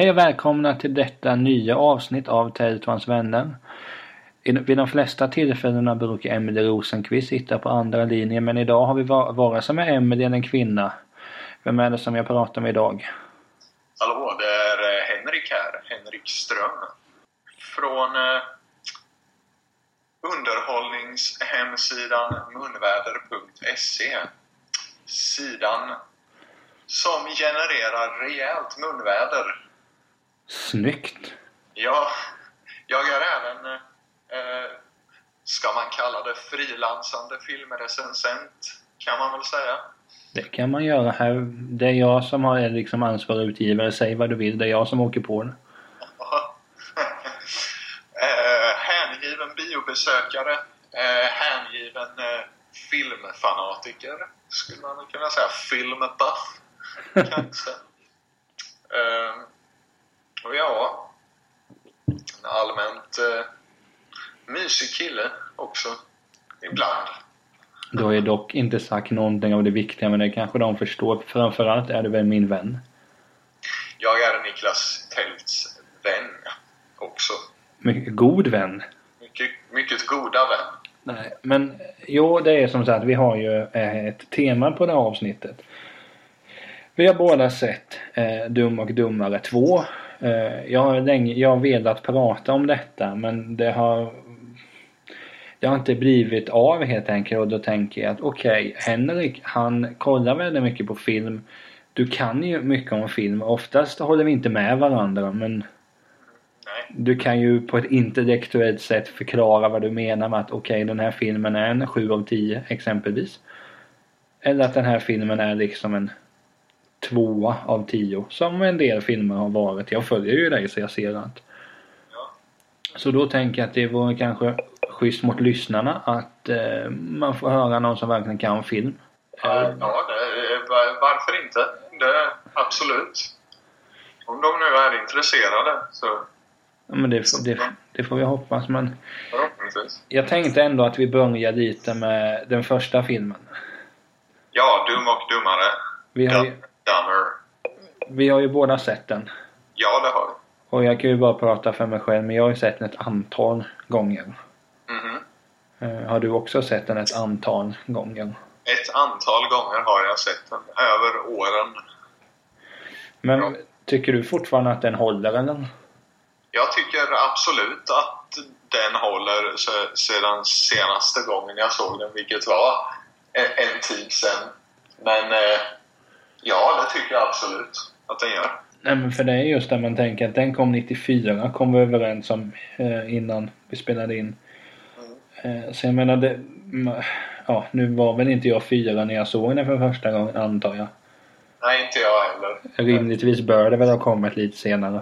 Hej och välkomna till detta nya avsnitt av Tältans vänner. Vid de flesta tillfällena brukar Emelie Rosenqvist sitta på andra linjen men idag har vi va- vare sig med Emelie eller en kvinna. Vem är det som jag pratar med idag? Hallå, det är eh, Henrik här. Henrik Ström. Från eh, underhållningshemsidan munväder.se. Sidan som genererar rejält munväder. Snyggt! Ja, jag är även, eh, ska man kalla det frilansande filmrecensent, kan man väl säga. Det kan man göra här. Det är jag som har är liksom ansvarig utgivare. Säg vad du vill. Det är jag som åker på det. eh, hängiven biobesökare, eh, hängiven eh, filmfanatiker, skulle man kunna säga. Filmbuff, kanske. eh, ja, en allmänt eh, mysig kille också, ibland. Du har ju dock inte sagt någonting av det viktiga men det kanske de förstår. Framförallt är du väl min vän? Jag är Niklas Tälts vän också. Mycket god vän. Mycket, mycket goda vän. Nej, men jo, det är som sagt, vi har ju eh, ett tema på det här avsnittet. Vi har båda sett eh, Dum och Dummare 2. Eh, jag, har länge, jag har velat prata om detta men det har det har inte blivit av helt enkelt och då tänker jag att okej, Henrik han kollar väldigt mycket på film. Du kan ju mycket om film. Oftast håller vi inte med varandra men du kan ju på ett intellektuellt sätt förklara vad du menar med att okej den här filmen är en 7 av 10 exempelvis. Eller att den här filmen är liksom en tvåa av 10 som en del filmer har varit. Jag följer ju dig så jag ser allt. Ja. Så då tänker jag att det vore kanske schysst mot lyssnarna att eh, man får höra någon som verkligen kan film. Ja, ja det, var- varför inte? Det, absolut. Om de nu är intresserade så ja, men det, det, det får vi hoppas men förhoppningsvis. jag tänkte ändå att vi börjar lite med den första filmen. Ja, Dum och Dummare. Vi har Dummer. vi har ju båda sett den. Ja, det har vi. Och jag kan ju bara prata för mig själv men jag har ju sett den ett antal gånger. Mhm. Eh, har du också sett den ett antal gånger? Ett antal gånger har jag sett den. Över åren. Men Ja. tycker du fortfarande att den håller eller? Jag tycker absolut att den håller se- sedan senaste gången jag såg den, vilket var en, en tid sedan. Men eh, ja, det tycker jag absolut att den gör. Nej men för det är just det man tänker att den kom 94 kom vi överens om eh, innan vi spelade in. Eh, så jag menar det... Ja, nu var väl inte jag fyra när jag såg den för första gången antar jag. Nej, inte jag heller. Rimligtvis bör det väl ha kommit lite senare.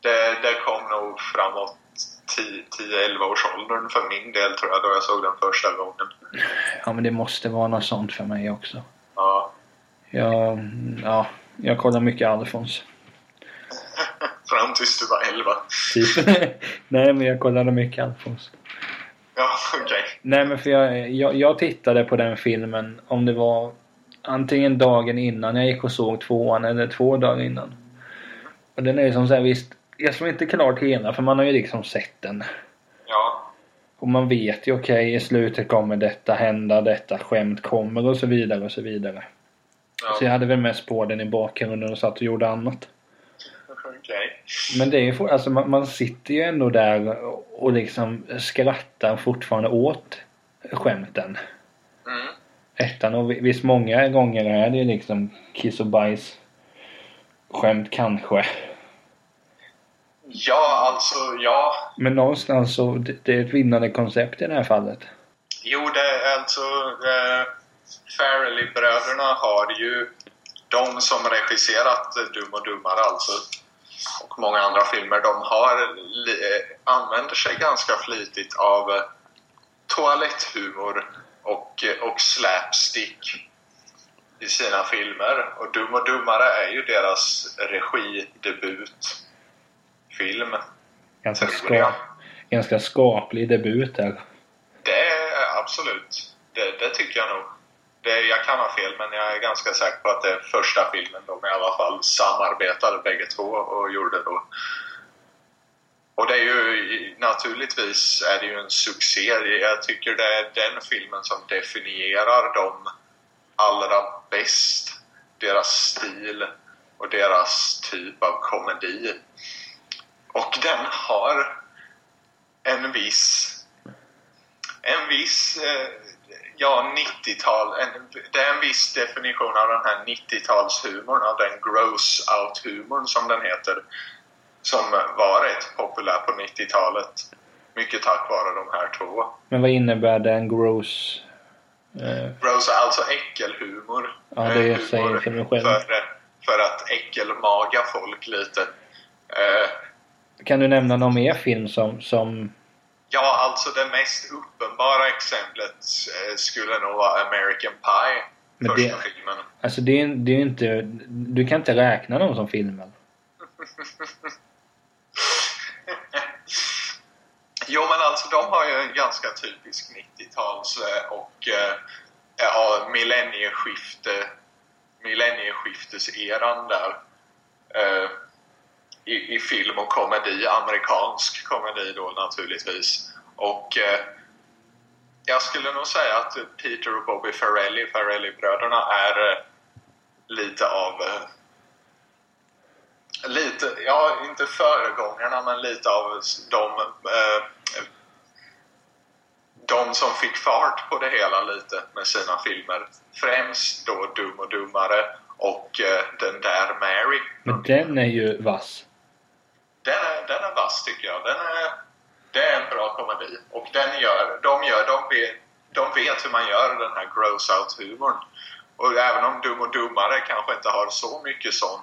Det, det kom nog framåt 10-11 års åldern för min del tror jag, då jag såg den första gången. Ja men det måste vara något sånt för mig också. Ja. Jag, ja, jag kollar mycket Alfons. Fram tills du var 11. Typ. Nej men jag kollade mycket Alfons. Ja, okej. Nej men för jag, jag, jag tittade på den filmen om det var antingen dagen innan jag gick och såg tvåan eller två dagar innan. Och den är som så här, visst, jag såg inte klart hela för man har ju liksom sett den. Ja. Och man vet ju okej i slutet kommer detta hända, detta skämt kommer och så vidare och så vidare. Ja. Så jag hade väl mest på den i bakgrunden och satt och gjorde annat. Okej. Men det är ju alltså man, man sitter ju ändå där och, liksom skrattar fortfarande åt skämten. Mm. Ettan och vi- visst många gånger är det liksom kiss och bajs skämt kanske. Ja, alltså ja. Men någonstans så det, det är ett vinnande koncept i det här fallet. Jo, det är alltså... Eh, Farrelly-bröderna har ju... De som regisserat Dum och Dummare alltså och många andra filmer, de har använder sig ganska flitigt av eh, toaletthumor och, eh, och slapstick i sina filmer. Och Dum och Dummare är ju deras regidebutfilm. Ganska, ska, ganska skaplig debut där. Det är absolut. Det, det tycker jag nog. Det, jag kan ha fel, men jag är ganska säker på att det är första filmen de i alla fall samarbetade bägge två och gjorde då. Och det är ju naturligtvis är det ju en succé. Jag tycker det är den filmen som definierar dem allra bäst. Deras stil och deras typ av komedi. Och den har en viss en viss eh, ja, 90-tal. Det är en viss definition av den här 90-talshumorn, av den gross out-humorn som den heter. Som var rätt populär på 90-talet. Mycket tack vare de här två. Men vad innebär den gross? Eh... Gross alltså äckelhumor. Ja, det säger för mig själv. För, för att äckelmaga folk lite. Eh... Kan du nämna någon mer film som, som Ja, alltså det mest uppenbara exemplet eh, skulle nog vara American Pie. Men första det, filmen. Alltså det är, det är inte... Du kan inte räkna dem som filmer. jo men alltså de har ju en ganska typisk 90-tals eh, och eh, ja, millennieskifte millennieskifteseran där. I, i film och komedi, amerikansk komedi då naturligtvis. Och eh, jag skulle nog säga att Peter och Bobby Farrelly, Farrelly-bröderna, är eh, lite av eh, lite, ja inte föregångarna men lite av de eh, de som fick fart på det hela lite med sina filmer. Främst då Dum och Dummare och eh, Den där Mary. Men den är ju vass den är, den är vass tycker jag. Den är, det är en bra komedi. Och den gör, de, gör, de, vet, de vet hur man gör den här gross out-humorn. Och även om Dum och Dummare kanske inte har så mycket sån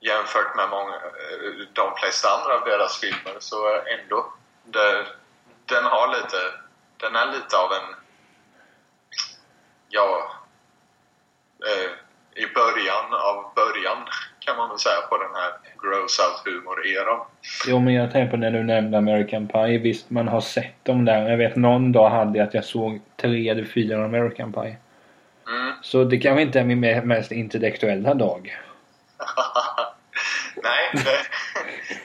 jämfört med många, eh, de flesta andra av deras filmer så ändå det, den har lite den är lite av en ja eh, i början av början kan man väl säga på den här gross out humor-eran. Jo men jag tänker på när du nämnde American Pie. Visst man har sett dem där. Jag vet någon dag hade jag att jag såg tre eller fyra American Pie. Mm. Så det kanske inte är min mest intellektuella dag. nej, det,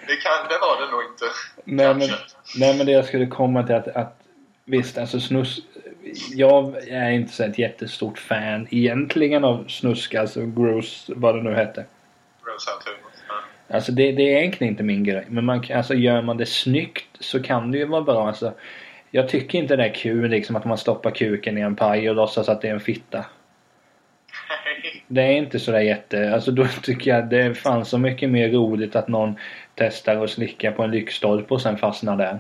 det, kan, det var det nog inte. Nej men, nej men det jag skulle komma till att, att visst alltså snus... Jag är inte så ett jättestort fan egentligen av snusk, alltså gross, vad det nu hette. Humor. Alltså det, det, är egentligen inte min grej. Men man, alltså gör man det snyggt så kan det ju vara bra. Alltså, jag tycker inte det är kul liksom att man stoppar kuken i en paj och låtsas att det är en fitta. Det är inte sådär jätte... Alltså då tycker jag det fanns så mycket mer roligt att någon testar att slicka på en lyktstolpe och sen fastnar där.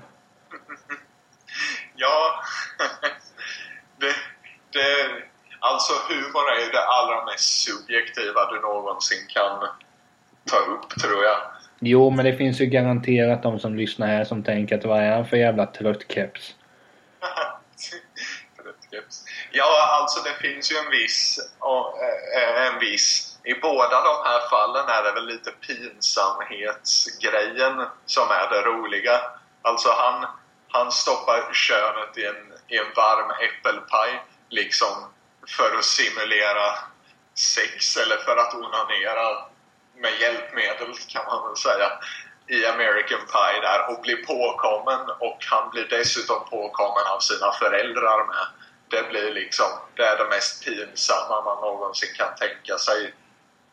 Ja. det, det, alltså humor är ju det allra mest subjektiva du någonsin kan ta upp, tror jag. Jo, men det finns ju garanterat de som lyssnar här som tänker att vad är han för jävla tröttkeps? tröttkeps. Ja, alltså det finns ju en viss, eh, en viss... I båda de här fallen är det väl lite pinsamhetsgrejen som är det roliga. Alltså han, han stoppar könet i en, i en varm äppelpaj liksom för att simulera sex eller för att onanera med hjälpmedel kan man väl säga i American Pie där och blir påkommen och han blir dessutom påkommen av sina föräldrar med. Det blir liksom, det är det mest pinsamma man någonsin kan tänka sig.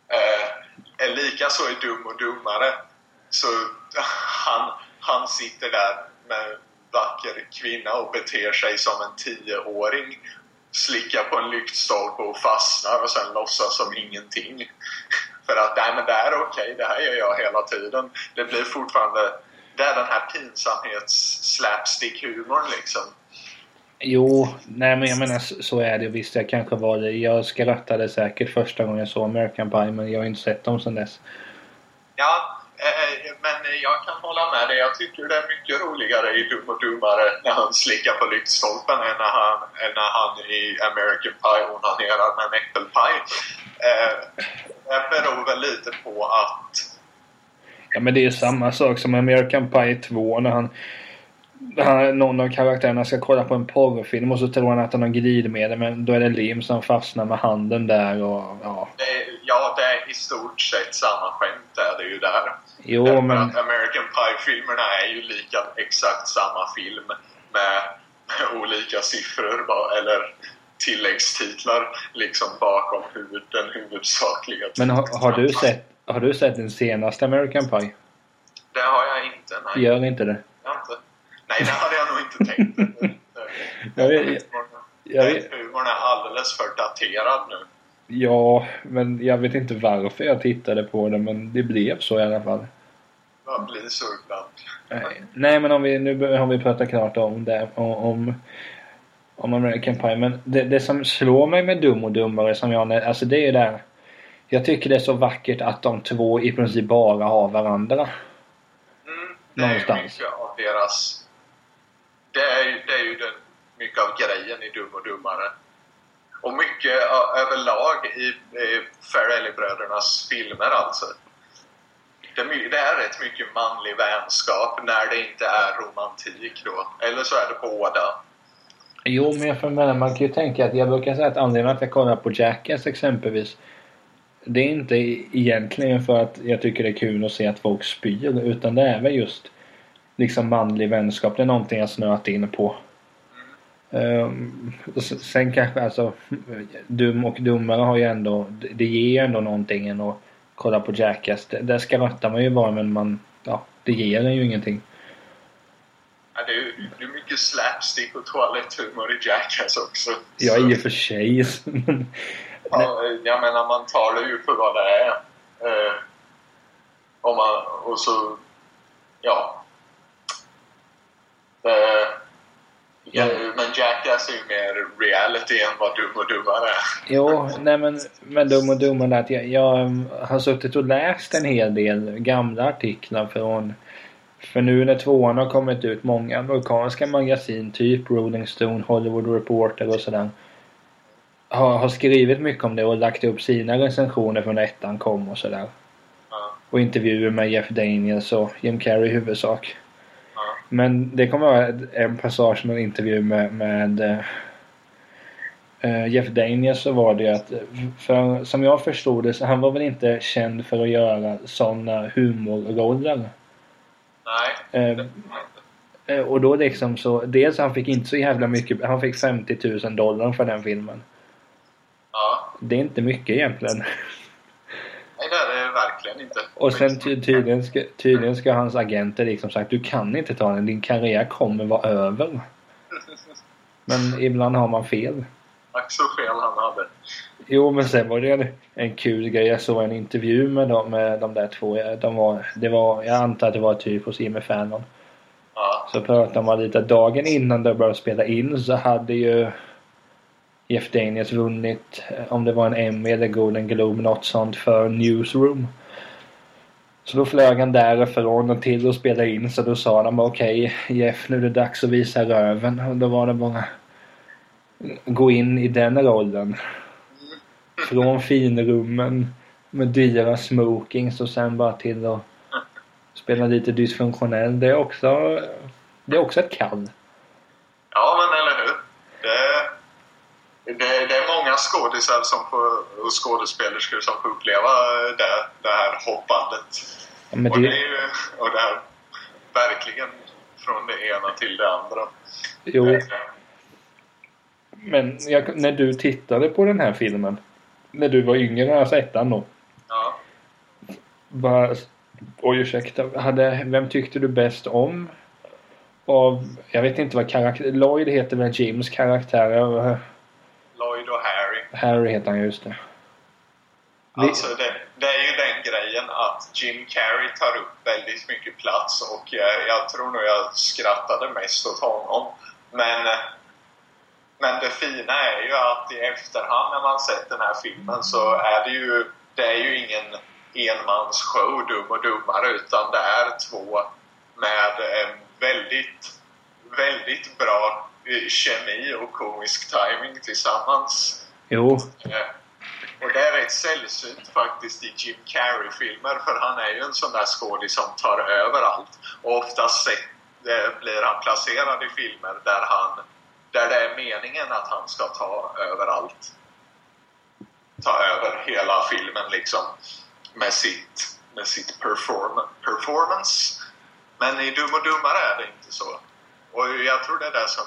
Eh, Likaså i Dum och Dummare så han, han sitter där med en vacker kvinna och beter sig som en tioåring slickar på en lyktstolpe och fastnar och sen låtsas som ingenting. För att nej men det är okej, okay, det här gör jag hela tiden. Det blir fortfarande, det är den här pinsamhets-slapstick-humorn liksom. Jo, nej men jag menar så är det visst. Jag kanske var det. Jag skrattade säkert första gången jag såg American Pie men jag har inte sett dem sedan dess. Ja, eh, men jag kan hålla med dig. Jag tycker det är mycket roligare i Dum och Dummare när han slickar på lyktstolpen än när han, än när han i American Pie onanerar med en äppelpaj. Eh, beror väl lite på att... Ja men det är samma sak som American Pie 2 när han han, någon av karaktärerna ska kolla på en porrfilm och så tror han att han har glidmedel men då är det lim som fastnar med handen där och ja. Det är, ja, det är i stort sett samma skämt är det ju där. Jo Därför men... att American Pie-filmerna är ju lika exakt samma film med, med olika siffror bara, eller tilläggstitlar liksom bakom huvud, den huvudsakliga Men har, har, du sett, har du sett den senaste American Pie? Det har jag inte, nej. Gör inte det? Inte. Nej, det hade jag nog inte tänkt. Jag vet- jag vet- Humorn är alldeles för daterad nu. Ja, men jag vet inte varför jag tittade på den men det blev så i alla fall. Vad blir så ibland. Nej, Nej men om vi, nu har vi pratat klart om det. Om, om, om American Pie. Men det, det som slår mig med Dum och Dummare som jag... Alltså det är där. Jag tycker det är så vackert att de två i princip bara har varandra. Mm, det är ju Någonstans. mycket av deras... Det är, ju- det är ju den, mycket av grejen i Dum och Dummare. Och mycket överlag i, i Farrelly-brödernas filmer alltså. Det, det är rätt mycket manlig vänskap när det inte är romantik då. Eller så är det båda. Jo, men jag menar, man kan ju tänka att jag brukar säga att anledningen att jag kollar på Jackass exempelvis. Det är inte egentligen för att jag tycker det är kul att se att folk spyr. Utan det är väl just liksom manlig vänskap. Det är någonting jag snöat in på. Um, sen kanske alltså Dum och Dummare har ju ändå Det ger ju ändå någonting än att kolla på Jackass. Det- Där skrattar man ju bara men man Ja, det ger en ju ingenting. Ja, det är mycket slapstick och toaletthumor i Jackass också. Ja, i och för sig. Ja, jag menar man tar det ju för vad det är. Eh, om man, och så, ja. Eh, ja. Men Jackass är ju mer reality än vad Dum och Dummare är. Jo, nej men, men dum och dummare att jag, jag har suttit och läst en hel del gamla artiklar från för nu när tvåan har kommit ut, många amerikanska magasin, typ Rolling Stone, Hollywood Reporter och sådär. Har, har skrivit mycket om det och lagt upp sina recensioner från när ettan kom och sådär. Ja, Och intervjuer med Jeff Daniels och Jim Carrey i huvudsak. ja. Men det kommer vara en passage med en intervju med, med eh, Jeff Daniels så var det ju att, för, som jag förstod det, så han var väl inte känd för att göra sådana humorroller. Nej. Eh, eh, och då liksom så, dels han fick inte så jävla mycket, han fick 50 000 dollar för den filmen. Ja. Det är inte mycket egentligen. Nej, det är det verkligen inte. Och sen ty tydligen, ska, tydligen ska hans agenter liksom sagt du kan inte ta den, din karriär kommer vara över. Men ibland har man fel. Tack så fel han hade. Jo men sen var det en, en kul grej. Jag såg en intervju med dem, med de där två. De var, det var, jag antar att det var typ hos Jimmy Fallon. Ja. Så pratade man lite. Dagen innan de började spela in så hade ju Jeff Daniels vunnit, eh, om det var en Emmy eller Golden Globe, något sånt för Newsroom. Så då flög han därifrån och till och spela in så då sa de okej Jeff nu är det dags att visa röven. Och då var det bara gå in i den rollen. Från finrummen med dyra smokings och sen bara till att spela lite dysfunktionell. Det är också, det är också ett kall. Ja, men eller hur? Det, det, det är många skådisar som får, och skådespelerskor som får uppleva det, det här hoppandet. Ja, Men och, det det, är ju, och det här verkligen från det ena till det andra. jo, men jag, när du tittade på den här filmen. När du var yngre, alltså ettan då. Ja. Bara, oj ursäkta. Hade, vem tyckte du bäst om? Av, jag vet inte vad karaktär... Lloyd heter väl Jims karaktär. eh, Lloyd och Harry. Harry heter han just det. Alltså det, det är ju den grejen att Jim Carrey tar upp väldigt mycket plats och jag, jag tror nog jag skrattade mest åt honom. Men, men det fina är ju att i efterhand när man sett den här filmen så är det ju, det är ju ingen enmansshow, Dum och Dummare, utan det är två med en väldigt, väldigt bra eh, kemi och komisk timing tillsammans. Jo, Eh, Och det är rätt sällsynt faktiskt i Jim Carrey-filmer för han är ju en sån där skådis som tar över allt. Och oftast, det blir han placerad i filmer där han där det är meningen att han ska ta över allt. Ta över hela filmen liksom med sitt, med sitt perform, performance. Men i Dum och Dummare är det inte så. Och jag tror det är det som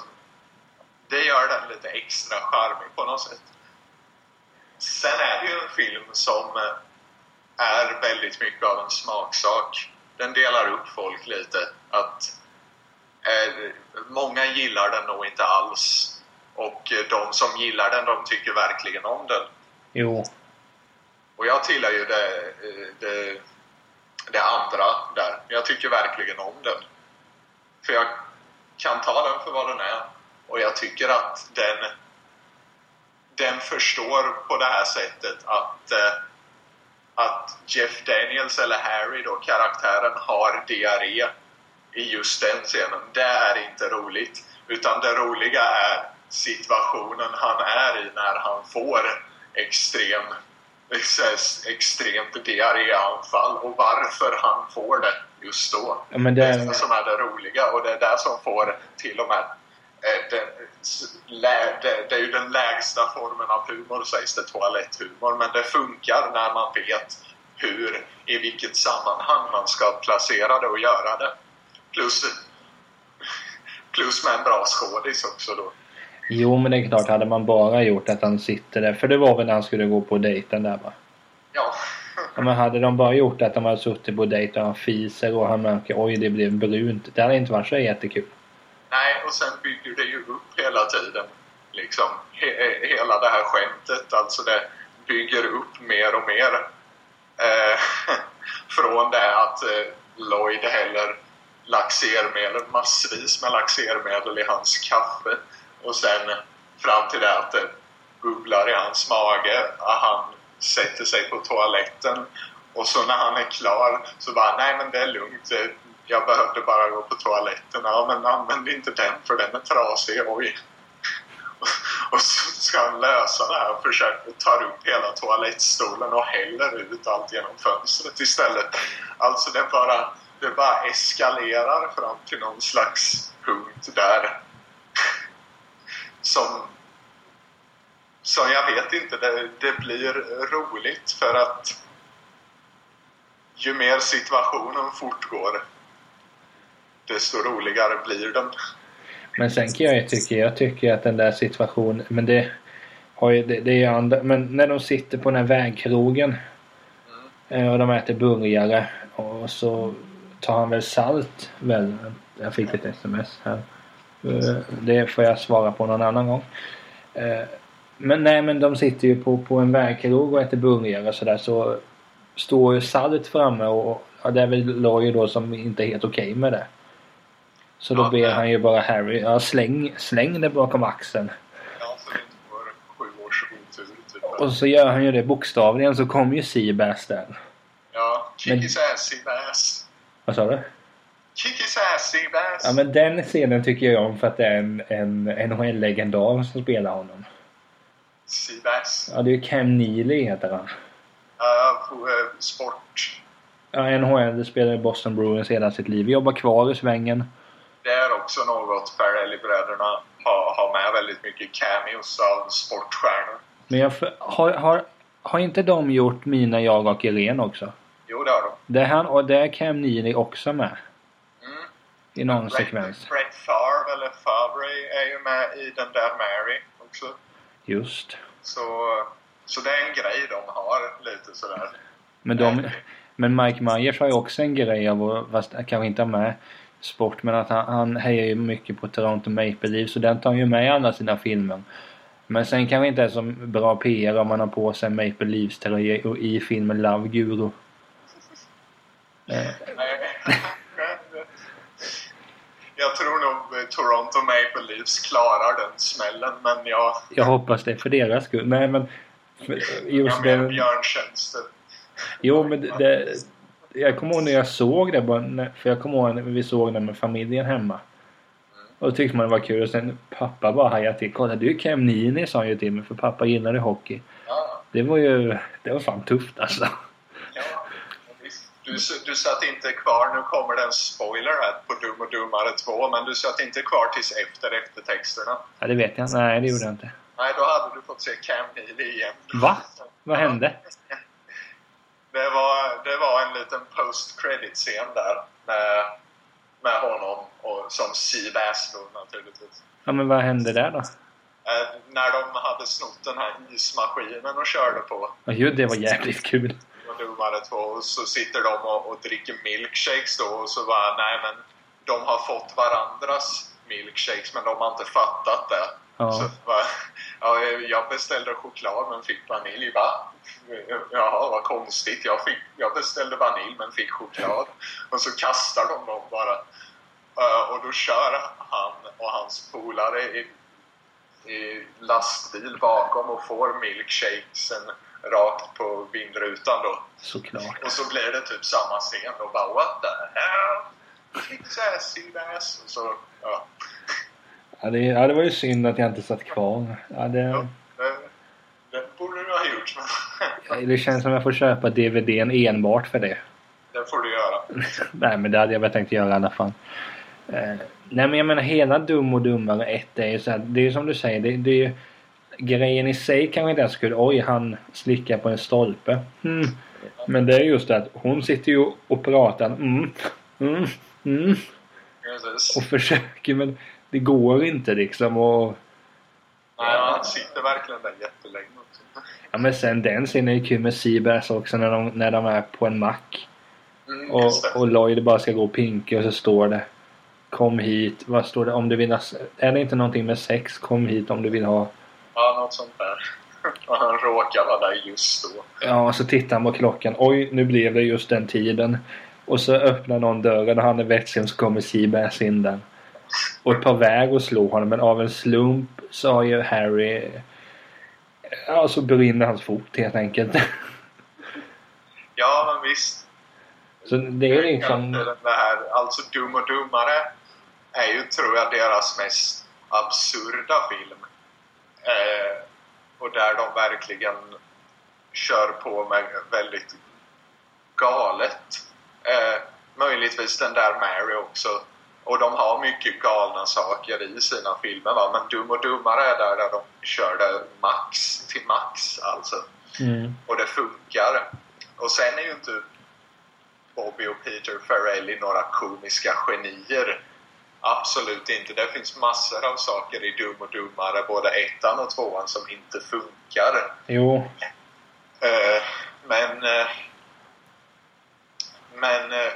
det gör den lite extra charmig på något sätt. Sen är det ju en film som är väldigt mycket av en smaksak. Den delar upp folk lite. Att Många gillar den nog inte alls. Och eh, de som gillar den, de tycker verkligen om den. Jo. Och jag tillhör ju det, eh, det, det andra där. Jag tycker verkligen om den. För jag kan ta den för vad den är. Och jag tycker att den den förstår på det här sättet att eh, att Jeff Daniels eller Harry då, karaktären, har diarré i just den scenen. Det är inte roligt. Utan det roliga är situationen han är i när han får extrem, extremt diarréanfall och varför han får det just då. Ja, det... det är det som är det roliga och det är det som får till och med eh, den, det, det är ju den lägsta formen av humor sägs det, toaletthumor. Men det funkar när man vet hur, i vilket sammanhang man ska placera det och göra det. Plus, plus med en bra skådis också då. Jo, men det är klart. Hade man bara gjort att han sitter där. För det var väl när han skulle gå på dejten där va? Ja. ja men hade de bara gjort att de hade suttit på dejt och han fiser och han märker oj det blev brunt. Det hade inte varit så jättekul. Nej, och sen bygger det ju upp hela tiden. Liksom, he hela det här skämtet. Alltså det bygger upp mer och mer. Eh, från det att eh, Lloyd häller laxermedel, massvis med laxermedel i hans kaffe. Och sen fram till det att det bubblar i hans mage. Han sätter sig på toaletten. Och så när han är klar så bara, nej men det är lugnt. Jag behövde bara gå på toaletten. Ja men använd inte den för den är trasig. Oj. Och så ska han lösa det här och försöker ta upp hela toalettstolen och häller ut allt genom fönstret istället. Alltså det bara, det bara eskalerar fram till någon slags punkt där som som jag vet inte, det, det blir roligt för att ju mer situationen fortgår desto roligare blir den. Men sen kan jag ju tycka, jag tycker att den där situationen, men det har ju, det, det är ju andra, men när de sitter på den här vägkrogen mm. och de äter burgare och så tar han väl salt väl? Jag fick ett sms här. Eh, det får jag svara på någon annan gång. Eh, men nej men de sitter ju på, på en vägkrog och äter burgare och sådär så står ju salt framme och ja, det är väl Lloyd då som inte är helt okej okay med det. Så då ja, ber han ju bara Harry, ja släng, släng det bakom axeln. Ja, så det typ. Och så gör han ju det bokstavligen så kommer ju Seabass där. Ja, kick men... his ass, Seabass. Vad sa du? Kick his ass, Seabass. Ja men den scenen tycker jag om för att det är en, en NHL-legendar som spelar honom. Seabass? Ja, det är ju Cam Neely heter han. Ja, uh, sport. Ja, NHL spelar i Boston Bruins hela sitt liv. Jobbar kvar i svängen det är också något Farrelly-bröderna har, har med väldigt mycket cameos av sportstjärnor. Men jag har, har, har inte de gjort Mina, jag och Irene också? Jo, det har de. Det är han och det är Cam Neely också med. Mm. I någon Brett, sekvens. Brett Favre, eller Favre, är ju med i den där Mary också. Just. Så, så det är en grej de har lite sådär. Men, de, men Mike Myers har ju också en grej av, fast kanske inte med sport men att han, han hejar ju mycket på Toronto Maple Leafs så den tar han ju med i alla sina filmer. Men sen kanske inte är så bra PR om man har på sig Maple Leafs tröja i filmen Love Guru. Jag tror nog Toronto Maple Leafs klarar den smällen men jag... Jag hoppas det för deras skull. Nej men... Just menar björntjänster. Jo men det, jag kommer ihåg när jag såg det. För jag kommer ihåg när vi såg det med familjen hemma. Och då tyckte man det var kul. Och sen pappa bara hajade till. Kolla du är Cam Nini sa han ju till mig. För pappa gillade hockey. Ja. Det var ju... Det var fan tufft alltså. Du, du satt inte kvar, nu kommer det en spoiler här på Dum och Dummare 2, men du satt inte kvar tills efter eftertexterna. Ja, det vet jag. Nej, det gjorde jag inte. Nej, då hade du fått se Cam Neely igen. Va? Vad hände? Det var, det var en liten post-credit-scen där med, med honom och som Seabass då naturligtvis. Ja, men vad hände där då? Eh, när de hade snott den här ismaskinen och körde på. Ja, det var jävligt kul. Och dummare två och så sitter de och, och dricker milkshakes då och så bara nej men de har fått varandras milkshakes men de har inte fattat det. Ja. Så bara, ja, jag beställde choklad men fick vanilj. Va? Jaha, vad konstigt. Jag, fick, jag beställde vanilj men fick choklad. Och så kastar de dem bara. Eh, och då kör han och hans polare i, i lastbil bakom och får milkshakesen rakt på vindrutan då. Såklart. Och så blir det typ samma scen och bara What the hell? Ass, ass. Och så, ja. Ja det, ja, det var ju synd att jag inte satt kvar. Ja, det, ja det, det borde du ha gjort. Men det känns som jag får köpa DVDn enbart för det. det får du göra. Nej men det hade jag väl tänkt göra i alla fall. Eh, nej men jag menar hela Dum och Dummare 1 är ju så här, Det är ju som du säger. Det, det är ju, grejen i sig kanske inte ens skulle Oj han slickar på en stolpe. Mm. Men det är just det att hon sitter ju och pratar. Mm, mm, mm. Precis. Och försöker men det går inte liksom. Och, Nej, han sitter verkligen där jättelänge också. ja men sen den scenen är ju kul med Seabass också när de, när de är på en mack. Mm, Och, och Lloyd bara ska gå och pinka och så står det Kom hit. Vad står det? Om du vill ha... Är det inte någonting med sex? Kom hit om du vill ha... Ja, något sånt där. Och han råkar vara där just då. Ja, och så tittar han på klockan. Oj, nu blev det just den tiden. Och så öppnar någon dörren och han är vätsken så kommer Seabass in där. Och är på väg att slå honom men av en slump så har ju Harry... Ja, så brinner hans fot helt enkelt. Ja, men visst. Så det är liksom... Det här, alltså Dum och Dummare är ju, tror jag, deras mest absurda film. Eh, och där de verkligen kör på med väldigt galet. Eh, möjligtvis den där Mary också. Och de har mycket galna saker i sina filmer va? men Dum och Dummare är där, där de kör det max till max alltså. Mm. Och det funkar. Och sen är ju inte Bobby och Peter Farrelly några komiska genier. Absolut inte. Det finns massor av saker i Dum och Dummare, både ettan och tvåan, som inte funkar. Jo. Eh, men eh, men eh,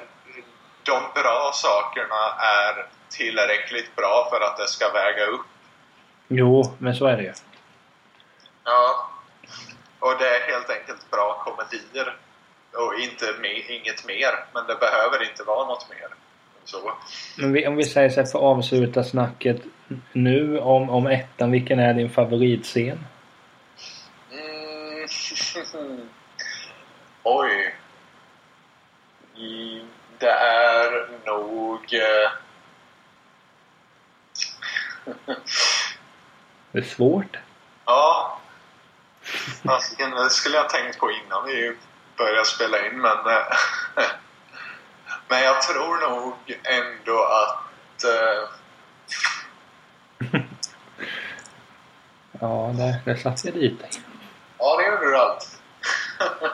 de bra sakerna är tillräckligt bra för att det ska väga upp. Jo, men så är det ju. Ja. Och det är helt enkelt bra komedier. Och inte me- inget mer. Men det behöver inte vara något mer. Så. Men vi, om vi säger så här för att avsluta snacket nu om, om ettan. Vilken är din favoritscen? Mm. Oj. Mm, Det är nog... eh, Det är svårt. Ja. Fasiken, det skulle jag tänkt på innan vi började spela in men... men jag tror nog ändå att... eh, Ja, där, där satt jag dig. Ja, det gjorde du allt.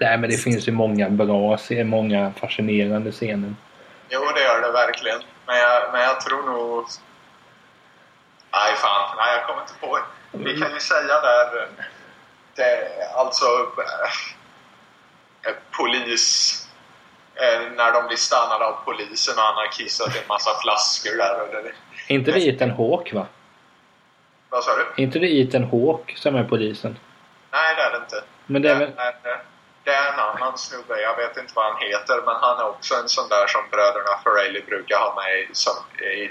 Nej, men det finns ju många bra scener, många fascinerande scener. Jo, det gör det verkligen. Men jag, men jag tror nog... Nej, fan. Nej, jag kommer inte på. Vi kan ju säga där... Det, alltså... eh, Polis... eh, När de blir stannade av polisen och han har kissat en massa flaskor där. Och det, inte det Ethan Hawke, va? vad sa du? Inte det Ethan Hawke som är polisen? Nej, det är det inte. Men det är väl... det är en annan snubbe. Jag vet inte vad han heter. Men han är också en sån där som bröderna Farrelly brukar ha med i, som, i,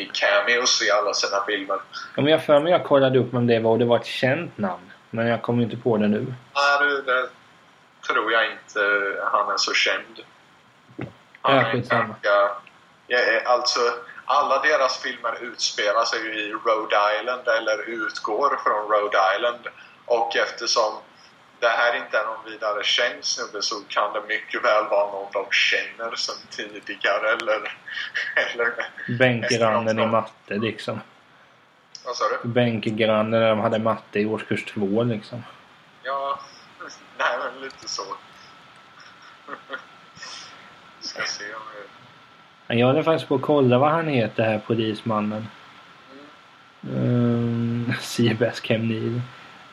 i cameos i alla sina filmer. Om jag för mig jag kollade upp om det var och det var ett känt namn. Men jag kommer inte på det nu. Nej, du, det tror jag inte han är så känd. Han är ganska... Ja, eh, alltså, alla deras filmer utspelar sig ju i Rhode Island eller utgår från Rhode Island. Och eftersom det här inte är någon vidare känd snubbe så kan det mycket väl vara någon de känner sen tidigare eller... eller Bänkgrannen i matte liksom. Vad sa du? Bänkgrannen när de hade matte i årskurs två liksom. Ja, nej men lite så. Ska se om jag... Jag håller faktiskt på att kolla vad han heter här polismannen. Um, Seabass Cam Neill.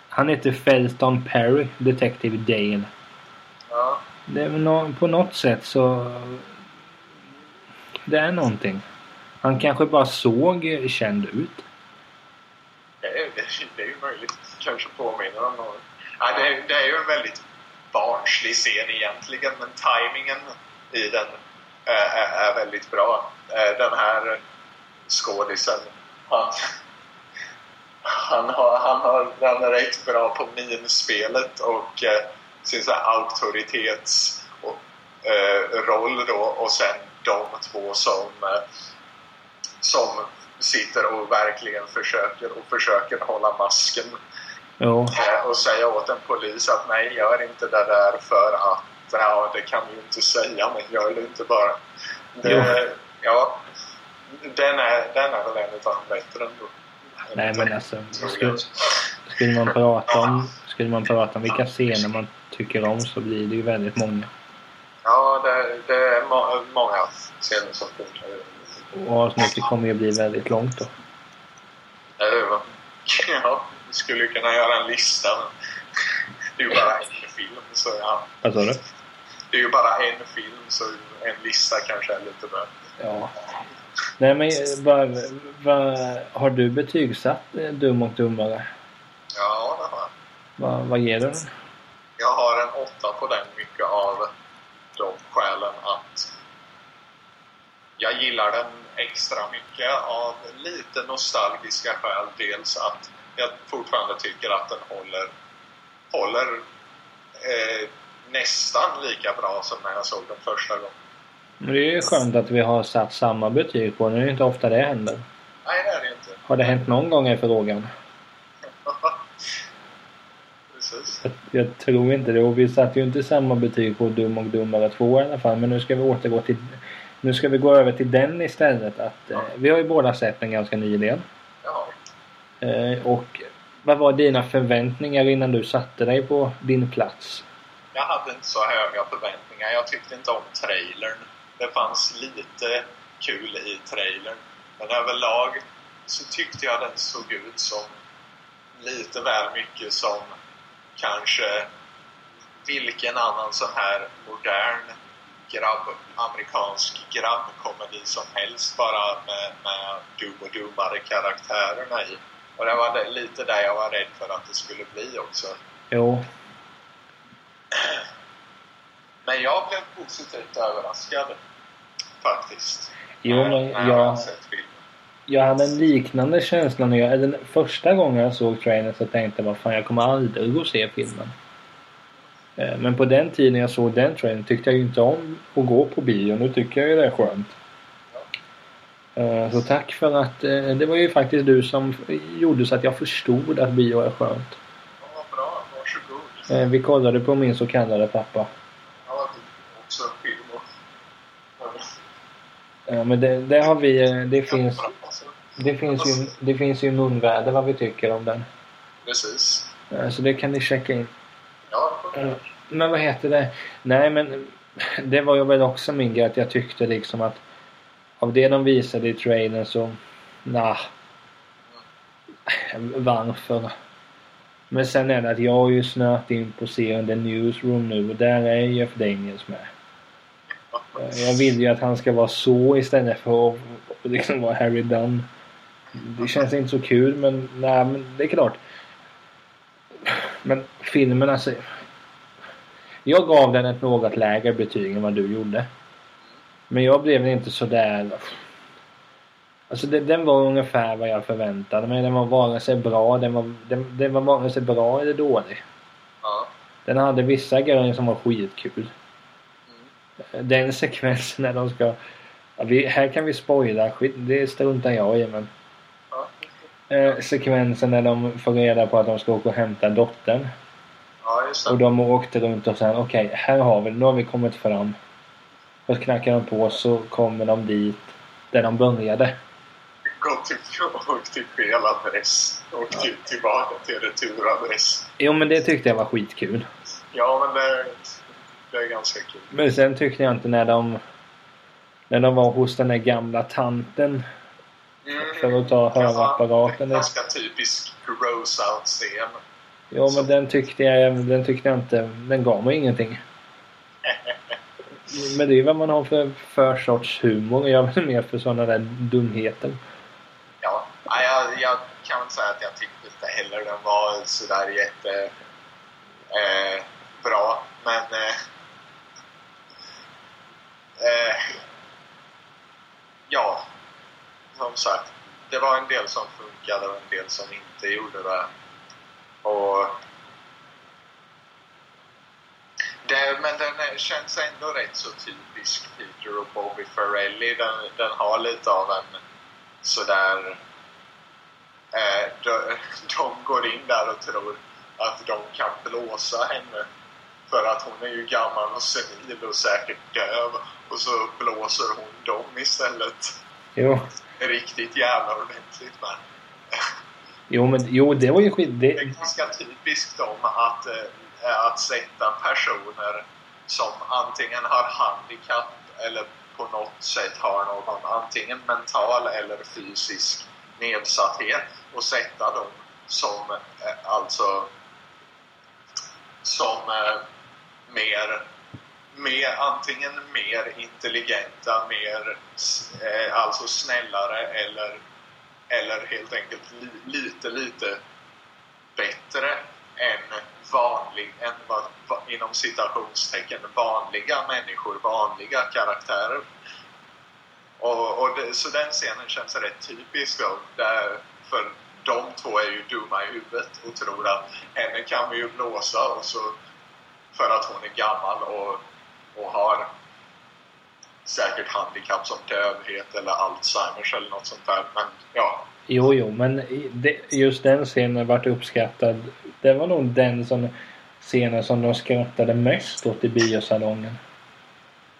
Han heter Felton Perry, Detective Dale. Ja, Det är nå- på något sätt så... Det är någonting. Han kanske bara såg eh, känd ut. det är, det, det är ju möjligt. Kanske påminner om någon. Ja, det, är- det är ju en väldigt barnslig scen egentligen men tajmingen i den eh, är, är, väldigt bra. Eh, den här skådisen, han, han, har, han har han är rätt bra på minspelet och eh, sin så här då och sen de två som, som sitter och verkligen försöker och försöker hålla masken Jo. eh, och säga åt en polis att nej, gör inte det där för att ja, det kan vi ju inte säga, men gör det inte bara. Det, ja, den är, den är väl en utav de bättre ändå. Nej men alltså. Skulle, skulle, man prata om, skulle man prata om vilka scener man tycker om så blir det ju väldigt många. Ja, det, det är må, många scener som funkar. Och avsnittet kommer ju bli väldigt långt då. Ja, vi skulle kunna göra en lista. Men det är ju bara en film, så ja. Vad sa du? Det är ju bara en film, så en lista kanske är lite bra. Ja. Nej men vad, vad, har du betygsatt eh, Dum och Dummare? Ja, det har jag. Vad, vad ger du den? Jag har en åtta på den mycket av de skälen att jag gillar den extra mycket av lite nostalgiska skäl. Dels att jag fortfarande tycker att den håller, håller eh, nästan lika bra som när jag såg den första gången. Men det är ju skönt att vi har satt samma betyg på den. Det är ju inte ofta det händer. Nej, det är det inte. Har det hänt någon gång är frågan. Precis. Jag, jag tror inte det. Och vi satte ju inte samma betyg på Dum och Dummare 2 i alla fall. Men nu ska vi återgå till... Nu ska vi gå över till den istället. Att, eh, vi har ju båda sett den ganska nyligen. Eh, och vad var dina förväntningar innan du satte dig på din plats? Jag hade inte så höga förväntningar. Jag tyckte inte om trailern. Det fanns lite kul i trailern. Men överlag så tyckte jag den såg ut som lite väl mycket som kanske vilken annan sån här modern grabb, amerikansk grabbkomedi som helst bara med, med dum och dummare karaktärerna i. Och det var lite där jag var rädd för att det skulle bli också. Jo, Men jag blev positivt överraskad. Faktiskt. Jo, men när jag- har sett filmen. jag hade en liknande känsla när jag... eller Första gången jag såg trailern så tänkte jag fan jag kommer aldrig gå och se filmen. Eh, Men på den tiden jag såg den trailern tyckte jag ju inte om att gå på bio. Nu tycker jag ju det är skönt. Eh, Så tack för att... eh, Det var ju faktiskt du som gjorde så att jag förstod att bio är skönt. Ja, bra. Varsågod. Eh, Vi kollade på min så kallade pappa. Ja, också en film. Ja, men det, det har vi... Det finns, det finns ju, det finns ju munväder vad vi tycker om den. Precis. Så det kan ni checka in. Ja, Men vad heter det? Nej men det var ju väl också min grej att jag tyckte liksom att av det de visade i trailern så nah. Varför? Men sen är det att jag har ju snöat in på serien The Newsroom nu och där är Jeff Daniels med. Jag vill ju att han ska vara så istället för att liksom vara Harry Dunn. Det känns inte så kul men nej men det är klart. Men filmen alltså. Jag gav den ett något lägre betyg än vad du gjorde. Men jag blev inte sådär... Alltså det, den var ungefär vad jag förväntade mig. Den var vare sig bra, den var, den, den var vare sig bra eller dålig. ja. Den hade vissa grejer som var skitkul. Mm. Den sekvensen när de ska... Ja, vi, här kan vi spoila, skit, det struntar jag i men. ja. Eh, sekvensen när de får reda på att de ska åka och hämta dottern. Ja. Och de åkte runt och sa okej, här har vi. Nu har vi kommit fram. Och så knackar de på så kommer de dit där de började. Gå till, åk till fel adress. Åk till, tillbaka till returadress. Jo men det tyckte jag var skitkul. Ja, men det, det är ganska kul. Men sen tyckte jag inte när de när de var hos den där gamla tanten Mm. för att ta hörapparaten. Ganska typisk gross out-scen. Jo men den tyckte jag, den tyckte jag inte, den gav mig ingenting. Men det är vad man har för, för sorts humor. Jag är väl mer för sådana där dumheter. Ja, jag, jag kan väl säga att jag tyckte inte heller den var sådär jätte eh, bra. Men eh, eh, ja, som sagt. Det var en del som funkade och en del som inte gjorde det. Och det, men den är, känns ändå rätt så typisk Peter och Bobby Farrelly. Den, den har lite av en sådär... Eh, de, de går in där och tror att de kan blåsa henne. För att hon är ju gammal och senil och säkert döv. Och så blåser hon dem istället. Jo, Riktigt jävla ordentligt men. jo men jo, det var ju skit. Det är Det, ganska typiskt dem att, eh, att sätta personer som antingen har handikapp eller på något sätt har någon antingen mental eller fysisk nedsatthet. Och sätta dem som eh, alltså som eh, mer, mer antingen mer intelligenta, mer eh, alltså snällare eller, eller helt enkelt li, lite, lite bättre än vanlig, än vad, inom citationstecken vanliga människor, vanliga karaktärer. Och, och det, så den scenen känns rätt typisk då, där, för de två är ju dumma i huvudet och tror att henne kan vi ju blåsa och så för att hon är gammal och, och har säkert handikapp som dövhet eller Alzheimers eller något sånt där. Men ja, jo, jo, men det, just den scenen vart uppskattad. Det var nog den som, scenen som de skrattade mest åt i biosalongen.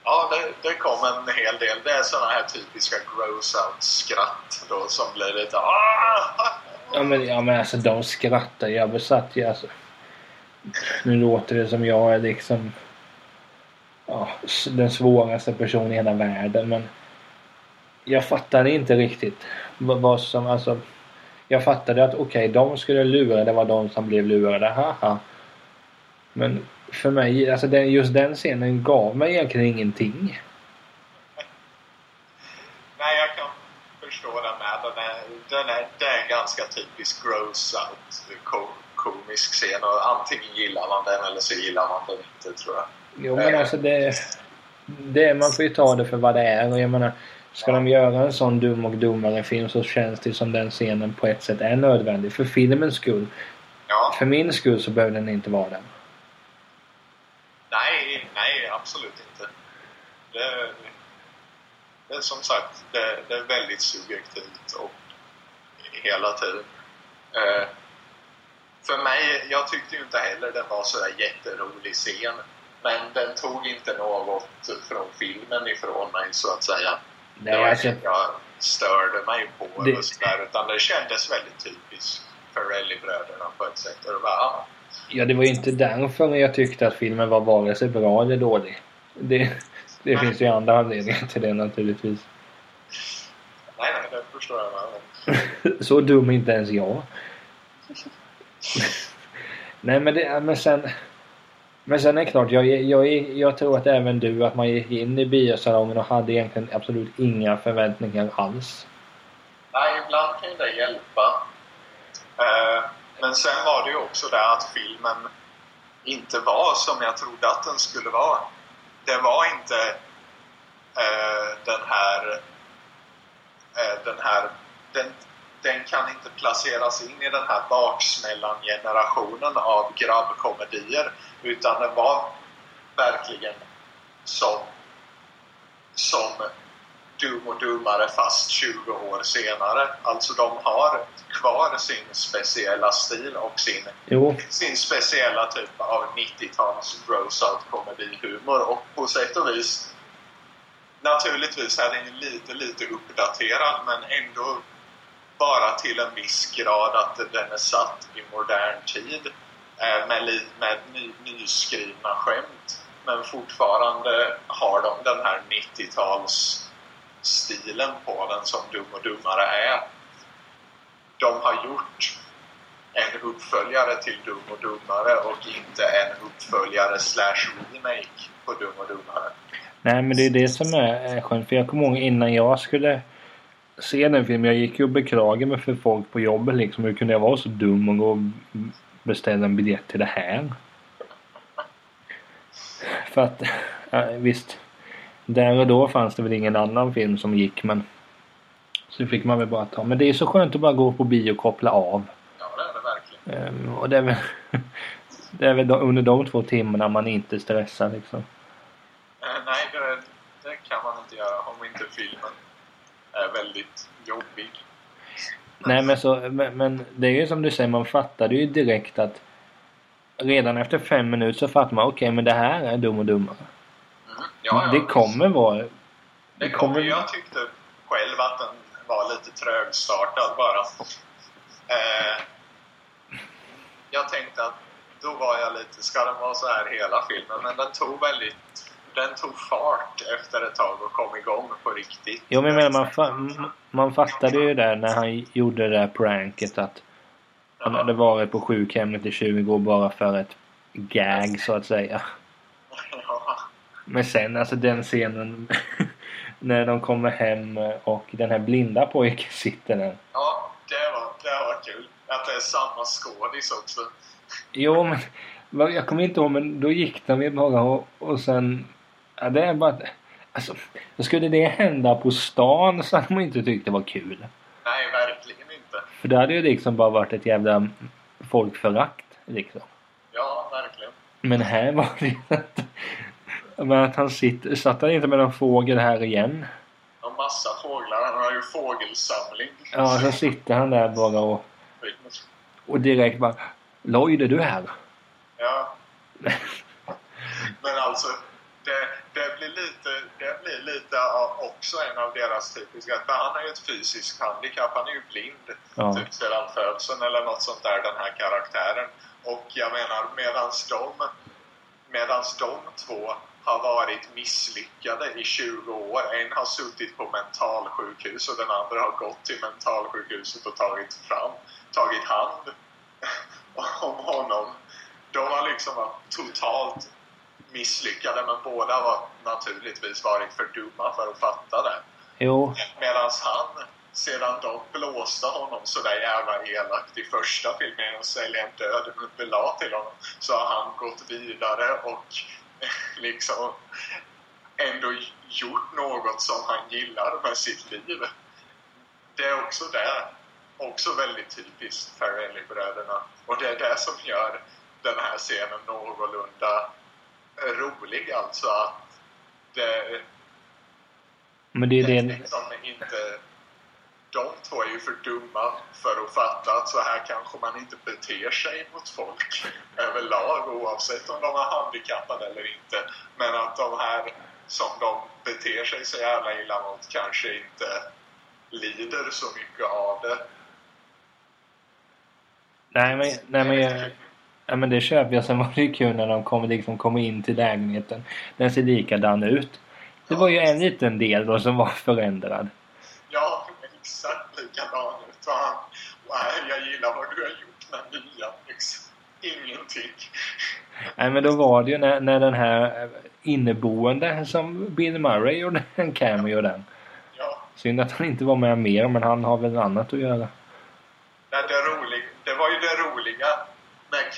Ja, det, det kom en hel del. Det är såna här typiska gross out-skratt då som blir lite "Ah!" Ja men, ja, men alltså de skrattar Jag besatt ju alltså. Nu låter det som jag är liksom ja, den svåraste personen i hela världen men jag fattade inte riktigt vad, som alltså jag fattade att okej, de skulle lura, det var de som blev lurade, haha. Men för mig, alltså den, just den scenen gav mig egentligen ingenting. Nej, jag kan förstå den med. Den är, den är, det är en ganska typisk gross out ko, komisk scen och antingen gillar man den eller så gillar man den inte tror jag. Jo men alltså det, det... Man får ju ta det för vad det är och jag menar Ska de göra en sån dum och dummare film så känns det som den scenen på ett sätt är nödvändig. För filmens skull. Ja, För min skull så behöver den inte vara den. nej, nej absolut inte. Det, det är som sagt, det, det är väldigt subjektivt och hela tiden. Eh, för mig, jag tyckte ju inte heller den var sådär jätterolig scen. Men den tog inte något från filmen ifrån mig så att säga. Det var alltså, inget jag störde mig på Det- eller sådär, utan det kändes väldigt typiskt Ferrelli-bröderna på ett sätt. Och var, ah, ja, det var ju inte därför jag tyckte att filmen var vare sig bra eller dålig. Det, det finns ju andra anledningar till det naturligtvis. nej, nej, det förstår jag med. Så dum är inte ens jag. Nej men, det, men sen... Men sen är det klart, jag, jag, jag tror att även du, att man gick in i biosalongen och hade egentligen absolut inga förväntningar alls. Nej, ibland kan ju det hjälpa. Eh, men sen var det ju också det att filmen inte var som jag trodde att den skulle vara. Det var inte eh, eh, den här... Den här... Den, den kan inte placeras in i den här baksmällan-generationen av grabbkomedier. Utan den var verkligen som, som Dum och Dummare fast 20 år senare. Alltså de har kvar sin speciella stil och sin, Jo. sin speciella typ av 90-tals gross-out komedihumor. Och på sätt och vis Naturligtvis är den lite, lite uppdaterad men ändå bara till en viss grad att den är satt i modern tid eh, med, li- med ny, nyskrivna skämt. Men fortfarande har de den här 90-tals stilen på den som Dum och Dummare är. De har gjort en uppföljare till Dum och Dummare och inte en uppföljare slash remake på Dum och Dummare. Nej men det är det som är eh, skönt. För jag kommer ihåg innan jag skulle se den filmen. Jag gick ju och beklagade mig för folk på jobbet liksom. Hur kunde jag vara så dum och gå och beställa en biljett till det här? För att, ja, visst. Där och då fanns det väl ingen annan film som gick men så fick man väl bara ta. Men det är så skönt att bara gå på bio och koppla av. Ja, det är det verkligen. Ehm, och det är väl, det är väl under de två timmarna man inte stressar liksom. Eh, nej, det, det kan man inte göra om inte filmen är väldigt jobbig. Nej men så, men, men det är ju som du säger, man fattade ju direkt att redan efter fem minuter så fattar man okej men det här är Dum och Dummare. Mm. Ja, ja, det kommer vara... Det kommer, jag tyckte själv att den var lite trögstartad bara. Eh, jag tänkte att då var jag lite, ska den vara så här hela filmen? Men den tog väldigt, den tog fart efter ett tag och kom igång på riktigt. Jo men jag menar, man, fa- man fattade ju där när han gjorde det där pranket att han hade varit på sjukhemmet i 20 år bara för ett gag så att säga. Ja. Men sen alltså den scenen när de kommer hem och den här blinda pojken sitter där. Ja, det var, det var kul. Att det är samma skådis också. Jo men jag kommer inte ihåg men då gick de ju bara och, och sen... Ja, det är bara... Alltså, skulle det hända på stan så hade man inte tyckt det var kul. Nej, verkligen inte. För det hade ju liksom bara varit ett jävla folkförakt liksom. Ja, verkligen. Men här var det att... Men att han sitter... Satt han inte med någon fågel här igen? Och massa fåglar. Han har ju fågelsamling. Ja, så sitter han där bara och... Och direkt bara... Lloyd, är du här? Ja. Men alltså, det, blir lite, det blir lite av, också en av deras typiska... För han har ju ett fysiskt handikapp. Han är ju blind. Ja. Typ sedan födseln eller något sånt där, den här karaktären. Och jag menar, medans de, medans de två har varit misslyckade i 20 år. En har suttit på mentalsjukhus och den andra har gått till mentalsjukhuset och tagit fram, tagit hand om honom. De har liksom varit totalt misslyckade men båda har naturligtvis varit för dumma för att fatta det. Jo. Medan han, sedan de blåste honom så där jävla elakt i första filmen och sälja en död underlag till honom så har han gått vidare och liksom ändå gjort något som han gillar med sitt liv. Det är också det. Också väldigt typiskt Farrelly-bröderna. Och det är det som gör den här scenen någorlunda rolig. Alltså att det, Men det är det liksom inte... De två är ju för dumma för att fatta att så här kanske man inte beter sig mot folk överlag oavsett om de är handikappade eller inte. Men att de här som de beter sig så jävla illa mot kanske inte lider så mycket av det. Nej men, nej, men, jag, ja, men det köper jag. Sen var det ju kul när de kom, liksom, kom in till lägenheten. Den ser likadan ut. Det var ju en liten del då som var förändrad. Ja, exakt likadan ut. Och han, nej, jag gillar vad du har gjort med nya. Liksom. Ingenting. Nej men då var det ju när, när den här inneboende som Bill Murray gjorde en cameo den. Ja. Synd att han inte var med mer men han har väl annat att göra. Det, det, rolig, det var ju det roliga med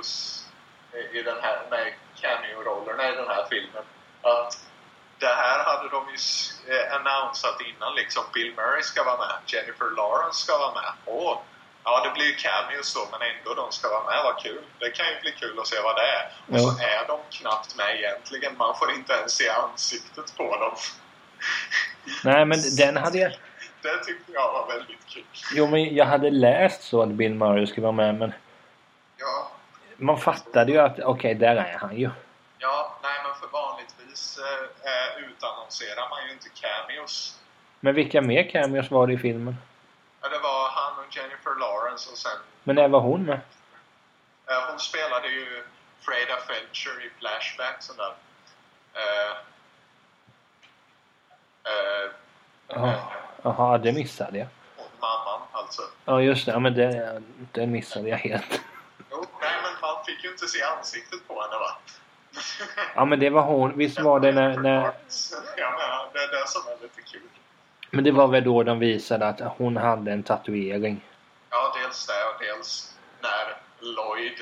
cameos i i den här, med cameo-rollerna i den här filmen. Att det här hade de ju eh, annonsat innan liksom. Bill Murray ska vara med, Jennifer Lawrence ska vara med. Åh, ja det blir ju cameos då men ändå de ska vara med, vad kul. Det kan ju bli kul att se vad det är. Och så är de knappt med egentligen. Man får inte ens se ansiktet på dem. Nej, men den hade jag... Det tyckte jag var väldigt kul. Jo, men jag hade läst så att Bill Murray skulle vara med, men Ja, man fattade ju att okej, där är han ju. ja nej men för vanligtvis eh, eh, utannonserar man ju inte cameos. Men vilka mer cameos var det i filmen? Ja, det var han och Jennifer Lawrence och sen Men när var hon med? Eh, hon spelade ju Freda Felcher i Flashback sån där. Eh, eh, Ja. Jaha, det missade jag. och mamman alltså. Ja, just det. Ja, men det, det missade jag helt. Man fick ju inte se ansiktet på henne va? Ja, men det var hon. Visst var det när... när Jag menar, det är det som är lite kul. men det var väl då de visade att hon hade en tatuering. Ja, dels det och dels när Lloyd,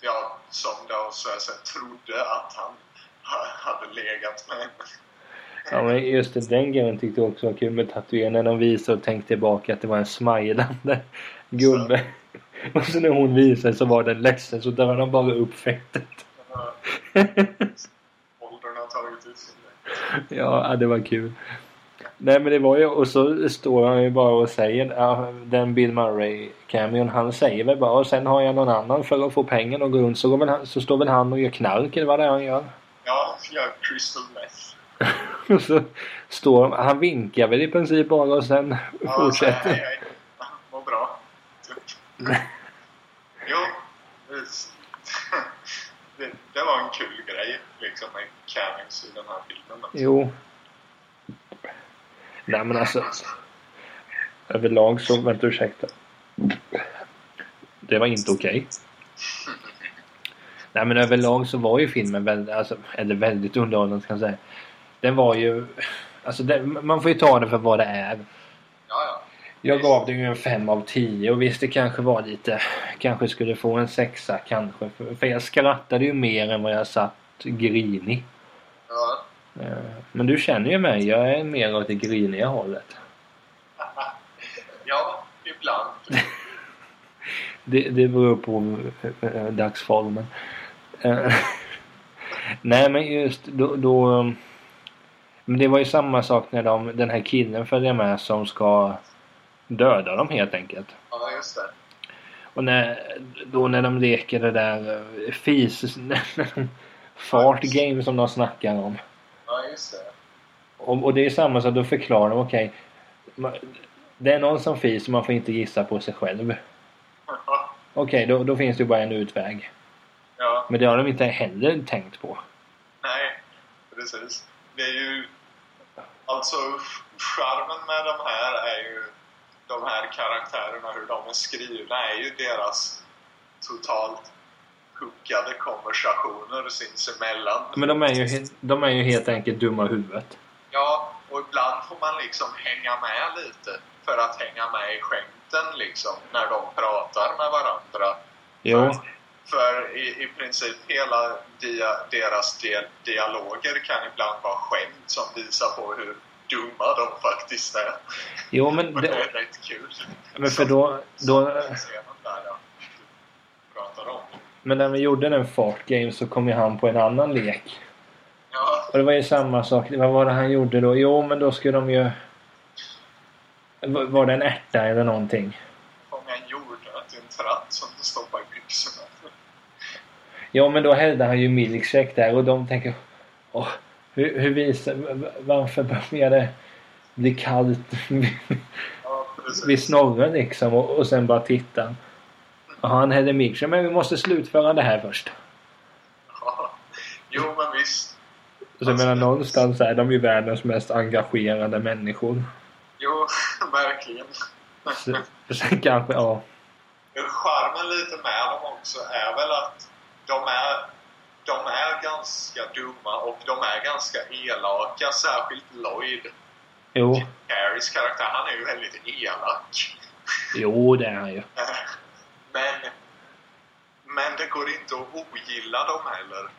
ja, som då så att säga, trodde att han ha- hade legat med henne. Ja, men just det. Den grejen tyckte jag också var kul med tatueringen. När de visade och tänkte tillbaka att det var en smilande gubbe. Och så när hon visade så var den ledsen så drar de bara upp fettet. Åldern har tagit ut sin. Ja, det var kul. Nej men det var ju, och så står han ju bara och säger, ja, den Bill Murray cameon han säger väl bara och sen har jag någon annan för att få pengar och gå runt så, han, så står väl han och gör knark eller vad det är han gör. Ja, jag crystal meth. Och så står han, han vinkar väl i princip bara och sen Ja, fortsätter. så, hej, hej. Ja, Mår bra. Typ. Jo, det, det, var en kul grej liksom med Cavings i den här filmen. Alltså. Jo. Nej men alltså. Överlag så, vänta ursäkta. Det var inte okej. Nej men överlag så var ju filmen väldigt, alltså, eller väldigt underhållande ska jag säga. Den var ju, alltså det, man får ju ta det för vad det är. Ja, ja. Jag gav den ju en 5 av 10 och visst det kanske var lite, kanske skulle få en sexa kanske. För, jag skrattade ju mer än vad jag satt grinig. ja. Eh, Men du känner ju mig, jag är mer åt det griniga hållet. Ja, ibland. Det, det beror på dagsformen. Eh, Nej men just då, då... Men det var ju samma sak när de, den här killen följer med som ska döda dem helt enkelt. Ja, just det. Och när, då när de leker det där eh, fis... Fart game som de snackar om. Ja, just det. Och, och det är samma sak, då förklarar de okej. ma- det är någon som fis och man får inte gissa på sig själv. Okej, då, då finns det ju bara en utväg. Ja, Men det har de inte heller tänkt på. nej, precis. Det är ju... Alltså, charmen med de här är ju... De här karaktärerna, hur de är skrivna, är ju deras totalt huckade konversationer sinsemellan. Men de är ju, de är ju helt enkelt dumma i huvudet. Ja, och ibland får man liksom hänga med lite för att hänga med i skämten liksom när de pratar med varandra. Jo. För, för i, i princip hela dia, deras dia, dialoger kan ibland vara skämt som visar på hur dumma de faktiskt är. Jo men Och det det, är rätt kul. men för då, då... Där ja. Men när vi gjorde den fart game så kom ju han på en annan lek. Ja, Och det var ju samma sak. Vad var det han gjorde då? Jo men då skulle de ju... Var var det en ärta eller någonting? fånga en jordnöt i en tratt som du stoppar i byxorna. Ja men då hällde han ju milkshake där och de tänker... Åh, hur, hur visar... Varför börjar det bli kallt Ja, vid snorren liksom? Och, och sen bara titta. Och han hällde milkshake. Men vi måste slutföra det här först. Ja. Jo, men visst. Så jag menar någonstans är de ju världens mest engagerade människor. Jo, verkligen. Så, sen kanske, ja. Charmen lite med dem också är väl att de är, de är ganska dumma och de är ganska elaka. Särskilt Lloyd, Jo. Harrys karaktär. Han är ju väldigt elak. Jo, det är han ju. Men, men det går inte att ogilla dem heller.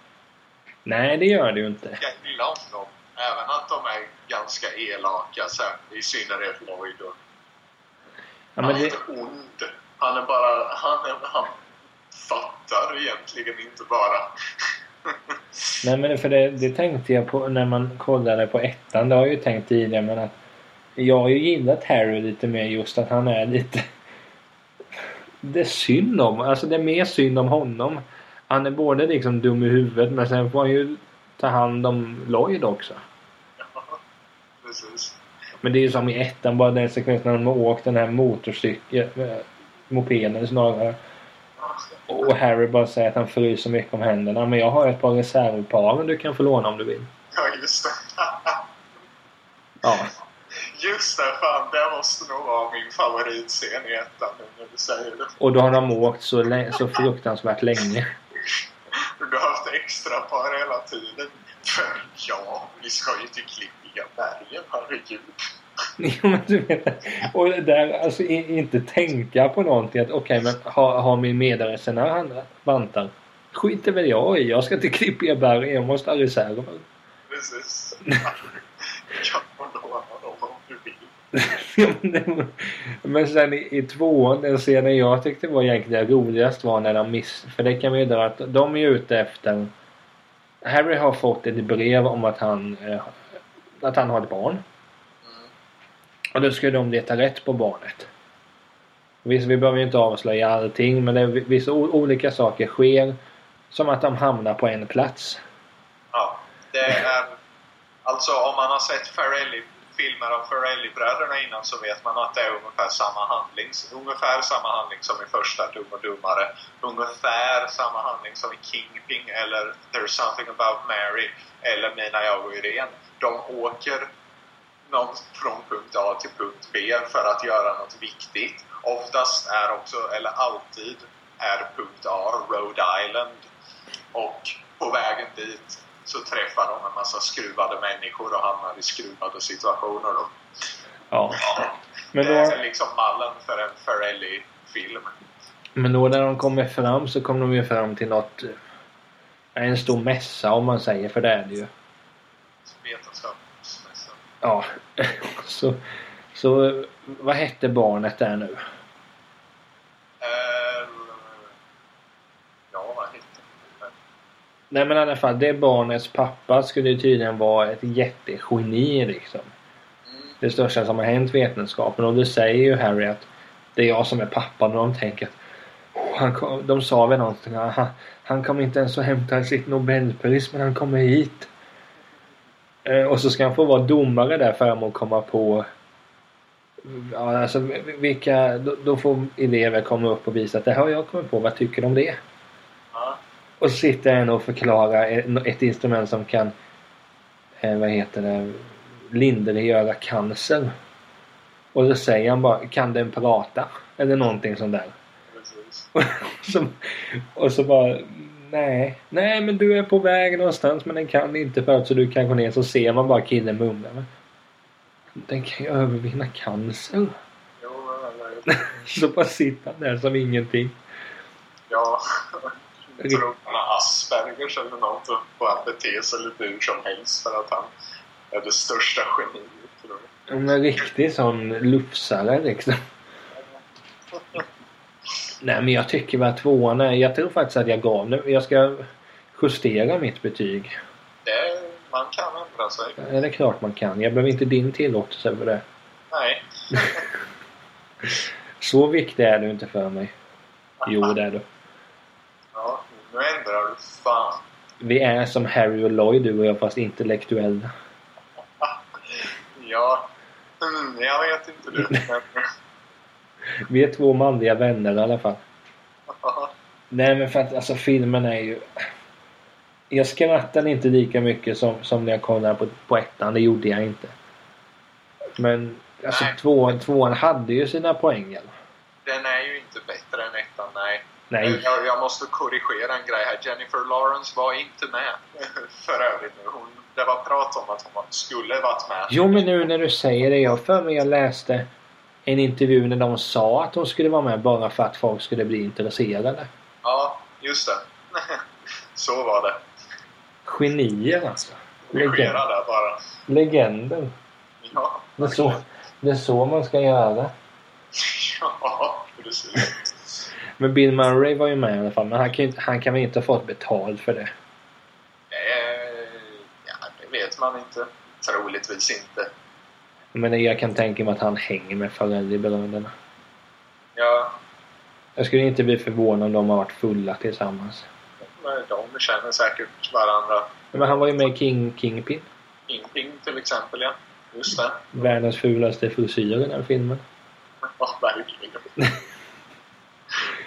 Nej, det gör det ju inte. Jag gillar om dem. Även att de är ganska elaka. I synnerhet Lloyd. Ja, han är det, inte ond. Han är bara... Han, är, han fattar egentligen inte bara. Nej men för det, det tänkte jag på när man kollade på ettan. Det har jag ju tänkt tidigare men att jag har ju gillat Harry lite mer just att han är lite... Det är synd om. Alltså det är mer synd om honom. Han är både liksom dum i huvudet men sen får han ju ta hand om Lloyd också. Ja, precis. Men det är ju som i ettan bara den sekvensen när de har åkt den här motorcykeln, eh, mopeden snarare. Och Harry bara säger att han fryser så mycket om händerna. Men jag har ett par reservpar du kan få låna om du vill. Ja, just det. Ja. Just det, fan. Det måste nog vara min favoritscen i ettan nu när du säger det. Och då har de åkt så, så fruktansvärt länge. Du har haft extra par hela tiden. För ja, vi ska ju till Klippiga bergen, herregud. Jo, men du vet, och där alltså inte tänka på någonting att okej men har, har min medresenär andra vantar? Skiter väl jag i. Jag ska till Klippiga berg. Jag måste ha reserver. Precis. Men sen i, i tvåan, den scenen jag tyckte var egentligen roligast var när de miss... För det kan vi dra att de är ute efter... Harry har fått ett brev om att han, eh, att han har ett barn. Och då ska de leta rätt på barnet. Visst, vi behöver ju inte avslöja allting men det är vissa olika saker sker. Som att de hamnar på en plats. Ja, det är... Eh, alltså om man har sett Farrelly, filmer av Farrelly-bröderna innan så vet man att det är ungefär samma handling. Ungefär samma handling som i första Dum och Dummare. Ungefär samma handling som i Kingpin eller There's something about Mary eller Mina jag och Irene. De åker någon från punkt A till punkt B för att göra något viktigt. Oftast är också, eller alltid, är punkt A Rhode Island. Och på vägen dit så träffar de en massa skruvade människor och hamnar i skruvade situationer. Då. Ja. Men det då, är liksom mallen för en Ferrelli-film. men då när de kommer fram så kommer de ju fram till något... En stor mässa om man säger för det är det ju. Ja. Så, så vad hette barnet där nu? Eh? Nej men i alla fall, det barnets pappa skulle ju tydligen vara ett jättegeni liksom. Mm. Det största som har hänt vetenskapen och det säger ju Harry att det är jag som är pappan och de tänker att "Åh, han kom, de sa väl någonting han, han kommer inte ens att hämta sitt nobelpris men han kommer hit. Eh, och så ska han få vara domare där för att komma på Ja, alltså vilka, då, då får elever komma upp och visa att det här har jag kommit på, vad tycker du om det? Ja. Och så sitter en och förklarar ett, instrument som kan eh, vad heter det lindriggöra cancer. Och så säger han bara kan den prata? Eller någonting sånt där. Precis. Och så, och så bara nej, nej men du är på väg någonstans men den kan inte för så du kan gå ner så ser man bara killen mumla. Den kan ju övervinna cancer. Jo, eller, Så bara sitter han där som ingenting. ja. Jag tror han har Aspergers eller något och han beter sig lite hur som helst för att han är det största geniet. En riktig sån lufsare liksom. Nej men jag tycker väl att tvåan är... Jag tror faktiskt att jag gav den. Jag ska justera mitt betyg. Det, man kan ändra sig. Det är klart man kan. Jag behöver inte din tillåtelse för det. Nej. Så viktig är du inte för mig. Jo det är du. Ja, nu ändrar du fan. Vi är som Harry och Lloyd du och jag fast intellektuella. Ja, mm, jag vet inte du. Vi är två manliga vänner i alla fall. Nej men för att alltså filmen är ju... Jag skrattade inte lika mycket som, som när jag kollade på, på ettan. Det gjorde jag inte. Men alltså Nej. tvåan, tvåan hade ju sina poänger. den är ju inte bättre än ettan, nej. Nej. Jag, jag måste korrigera en grej här. Jennifer Lawrence var inte med. För övrigt nu. Hon, det var prat om att hon skulle varit med. Jo men nu när du säger det. Jag för mig jag läste en intervju när de sa att hon skulle vara med bara för att folk skulle bli intresserade. Ja, just det. Så var det. Genier alltså. Legend. bara. Legenden. Ja, det, är så, det är så man ska göra. Ja, precis. Men Bill Murray var ju med i alla fall. Men han kan, han kan väl inte ha fått betalt för det? Eh, ja, det vet man inte. Troligtvis inte. Men jag kan tänka mig att han hänger med Farrelly-bröderna. Ja, Jag skulle inte bli förvånad om de har varit fulla tillsammans. men de känner säkert varandra. Men han var ju med i King, Kingpin. Kingpin till exempel, ja. Just det. Världens fulaste frisyr i den här filmen. Ja, verkligen.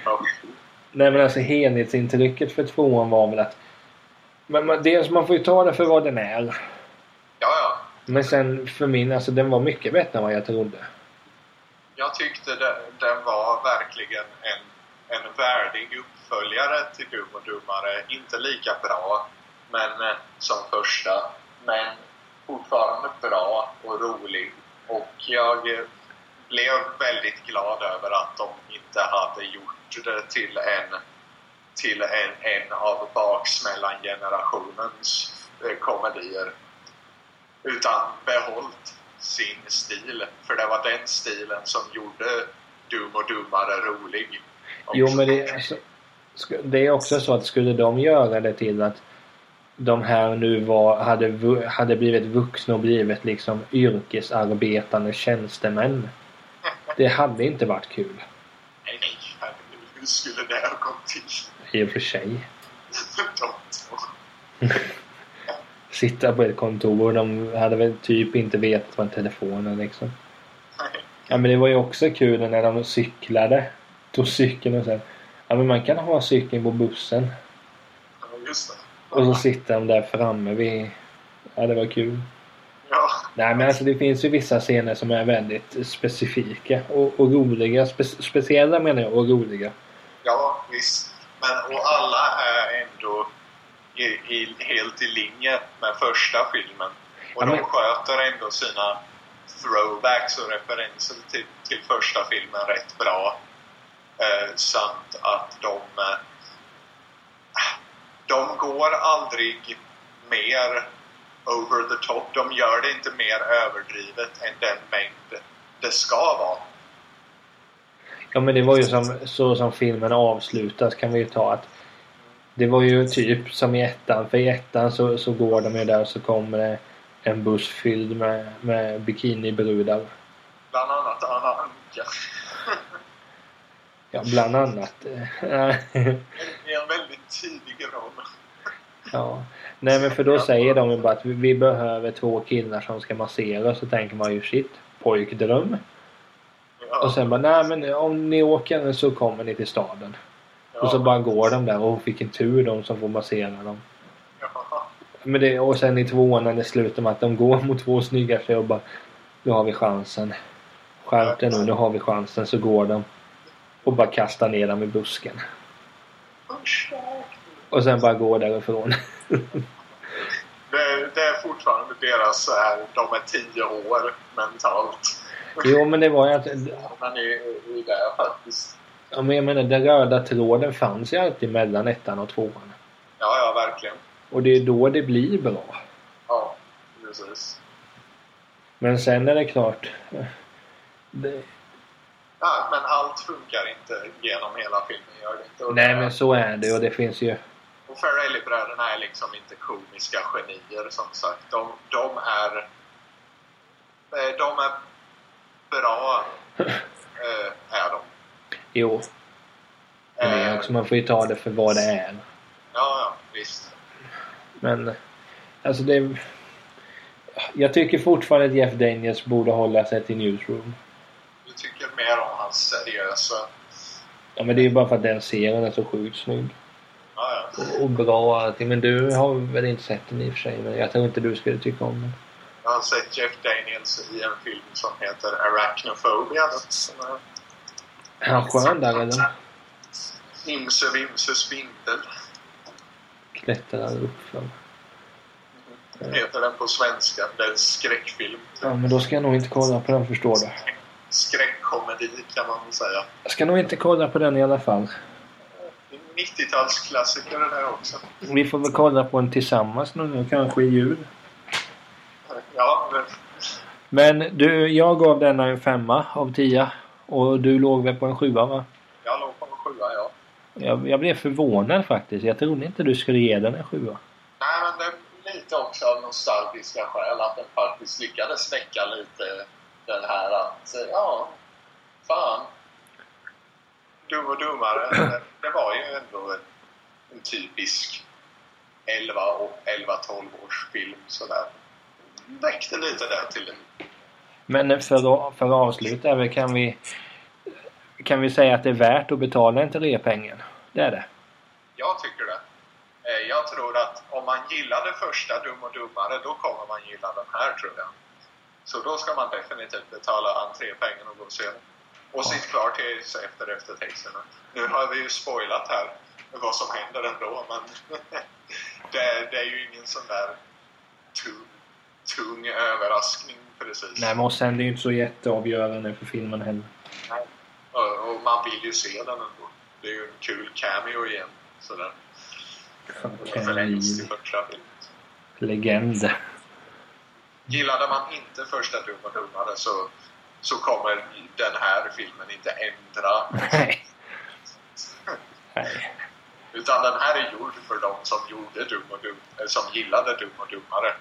Ja. Nej men alltså helhetsintrycket för tvåan var väl att... Men man, dels man får ju ta det för vad den är. Men sen för min, alltså den var mycket bättre än vad jag trodde. Jag tyckte den, den var verkligen en, en värdig uppföljare till Dum och Dummare. Inte lika bra men, eh, som första, men fortfarande bra och rolig. Och jag eh, blev väldigt glad över att de inte hade gjort det till en, till en, en av baksmällan-generationens eh, komedier. Utan behållit sin stil. För det var den stilen som gjorde Dum och Dummare rolig. Och- Jo men det, alltså, det är också så att skulle de göra det till att de här nu var, hade, hade blivit vuxna och blivit liksom yrkesarbetande tjänstemän. Det hade inte varit kul. Nej, nej, herregud. Hur skulle det ha gått till? I och för sig. Sitta på ett kontor och de hade väl typ inte vetat vad en telefon är liksom. Nej. Ja men det var ju också kul när de cyklade. Tog cykeln och sen... Ja men man kan ha cykeln på bussen. Ja, just det. Och så sitter de där framme vid... Ja det var kul. Ja, Nej men alltså det finns ju vissa scener som är väldigt specifika och, och roliga. Spe, speciella menar jag och roliga. ja, visst. Men och alla är i, i, helt i linje med första filmen. Och Ja, de men- sköter ändå sina throwbacks och referenser till, till första filmen rätt bra. Eh, samt att de... Eh, de går aldrig mer over the top. De gör det inte mer överdrivet än den mängd det ska vara. Ja men det var ju som, så som filmen avslutas kan vi ju ta att det var ju typ som i ettan. För i ettan så, så går de ju där och så kommer det en buss fylld med, med bikinibrudar. Bland annat Anna Anka. Ja bland annat. I en väldigt tidig roll. ja. Nej men för då säger de ju bara att vi, vi behöver två killar som ska massera. Så tänker man ju shit, pojkdröm. Ja, Och sen bara nej men om ni åker så kommer ni till staden. Och så bara går de där och vilken tur de som får massera dem. Men det, och sen i tvåan när det slutar med att de går mot två snygga tjejer och bara Nu har vi chansen. Skärp dig nu, nu har vi chansen. Så går de. Och bara kastar ner dem i busken. Och sen bara går därifrån. Det, det är fortfarande deras så här, de är tio år mentalt. jo men det var ju att... Men i, i det faktiskt. Ja, men jag menar den röda tråden fanns ju alltid mellan ettan och tvåan. Ja, ja, verkligen. Och det är då det blir bra. Ja, precis. Men sen är det klart. Det, Ja, men allt funkar inte genom hela filmen. Gör det inte. Och nej det- men så är det och det finns ju... Och Farrelly-bröderna är liksom inte komiska genier som sagt. De, de är... eh, De är bra. eh, är de. Jo. Men det är Eh, också, man får ju ta det för vad det är. Ja, ja, visst. Men alltså det... Jag tycker fortfarande att Jeff Daniels borde hålla sig till Newsroom. Du tycker mer om hans seriösa... Ja men det är ju bara för att den serien är så sjukt snygg. Ja, ja. Och bra och allting. Men du har väl inte sett den i och för sig. Men jag tror inte du skulle tycka om den. Jag har sett Jeff Daniels i en film som heter Arachnophobia. Som är Är han skön där eller? Imse Vimse Spindel. Klättrar upp för. Heter den på svenska. Det är en skräckfilm. Ja men då ska jag nog inte kolla på den förstår du. Skräckkomedi kan man väl säga. Jag ska nog inte kolla på den i alla fall. En 90-talsklassiker det där också. Vi får väl kolla på den tillsammans nu kanske i jul. Ja, men Men du, jag gav denna en femma av tio. Och du låg väl på en sjua va? jag låg på en sjua, ja. Jag, jag blev förvånad faktiskt. Jag trodde inte du skulle ge den en sjua. Nej, men det är lite också av nostalgiska skäl att den faktiskt lyckades väcka lite den här att, ja, fan. Dum och dummare. Det, var ju ändå en, en typisk 11 och 11-12 års film sådär. Väckte lite där till liv. Men för att, för att avsluta över kan vi kan vi säga att det är värt att betala entrépengen? Det är det. Jag tycker det. Eh, jag tror att om man gillar det första Dum och Dummare, då kommer man gilla den här tror jag. Så då ska man definitivt betala entrépengen och gå och se den. Och sitt klar sig efter eftertexterna. Nu har vi ju spoilat här vad som händer ändå, men det, det är ju ingen sån där tung, tung överraskning precis. Nej men och sen det är ju inte så jätteavgörande för filmen heller. Och, och man vill ju se den ändå. Det är ju en kul cameo igen. Sådär. Förlängs till Reeve. första filmen. Legend. Gillade man inte första Dum och Dummare så, så kommer den här filmen inte ändra. Nej. Nej. Utan den här är gjord för de som gjorde Dum och Dum, som gillade Dum och Dummare.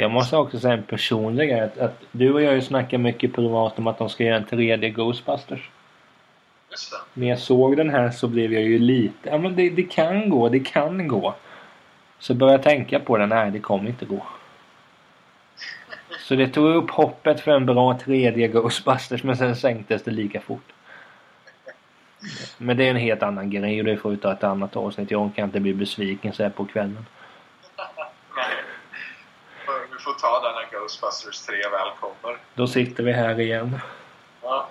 Jag måste också säga en personlig grej. Att, att du och jag ju snackat mycket privat om att de ska göra en tredje Ghostbusters. Just det. När jag såg den här så blev jag ju lite... Ja men det, det kan gå, det kan gå. Så började jag tänka på det. Nej, det kommer inte gå. Så det tog upp hoppet för en bra tredje Ghostbusters men sen sänktes det lika fort. Men det är en helt annan grej och det får vi ta ett annat avsnitt. Jag kan inte bli besviken så här på kvällen. Nej. För- Vi får ta den när Ghostbusters 3 väl kommer. Då sitter vi här igen. Ja.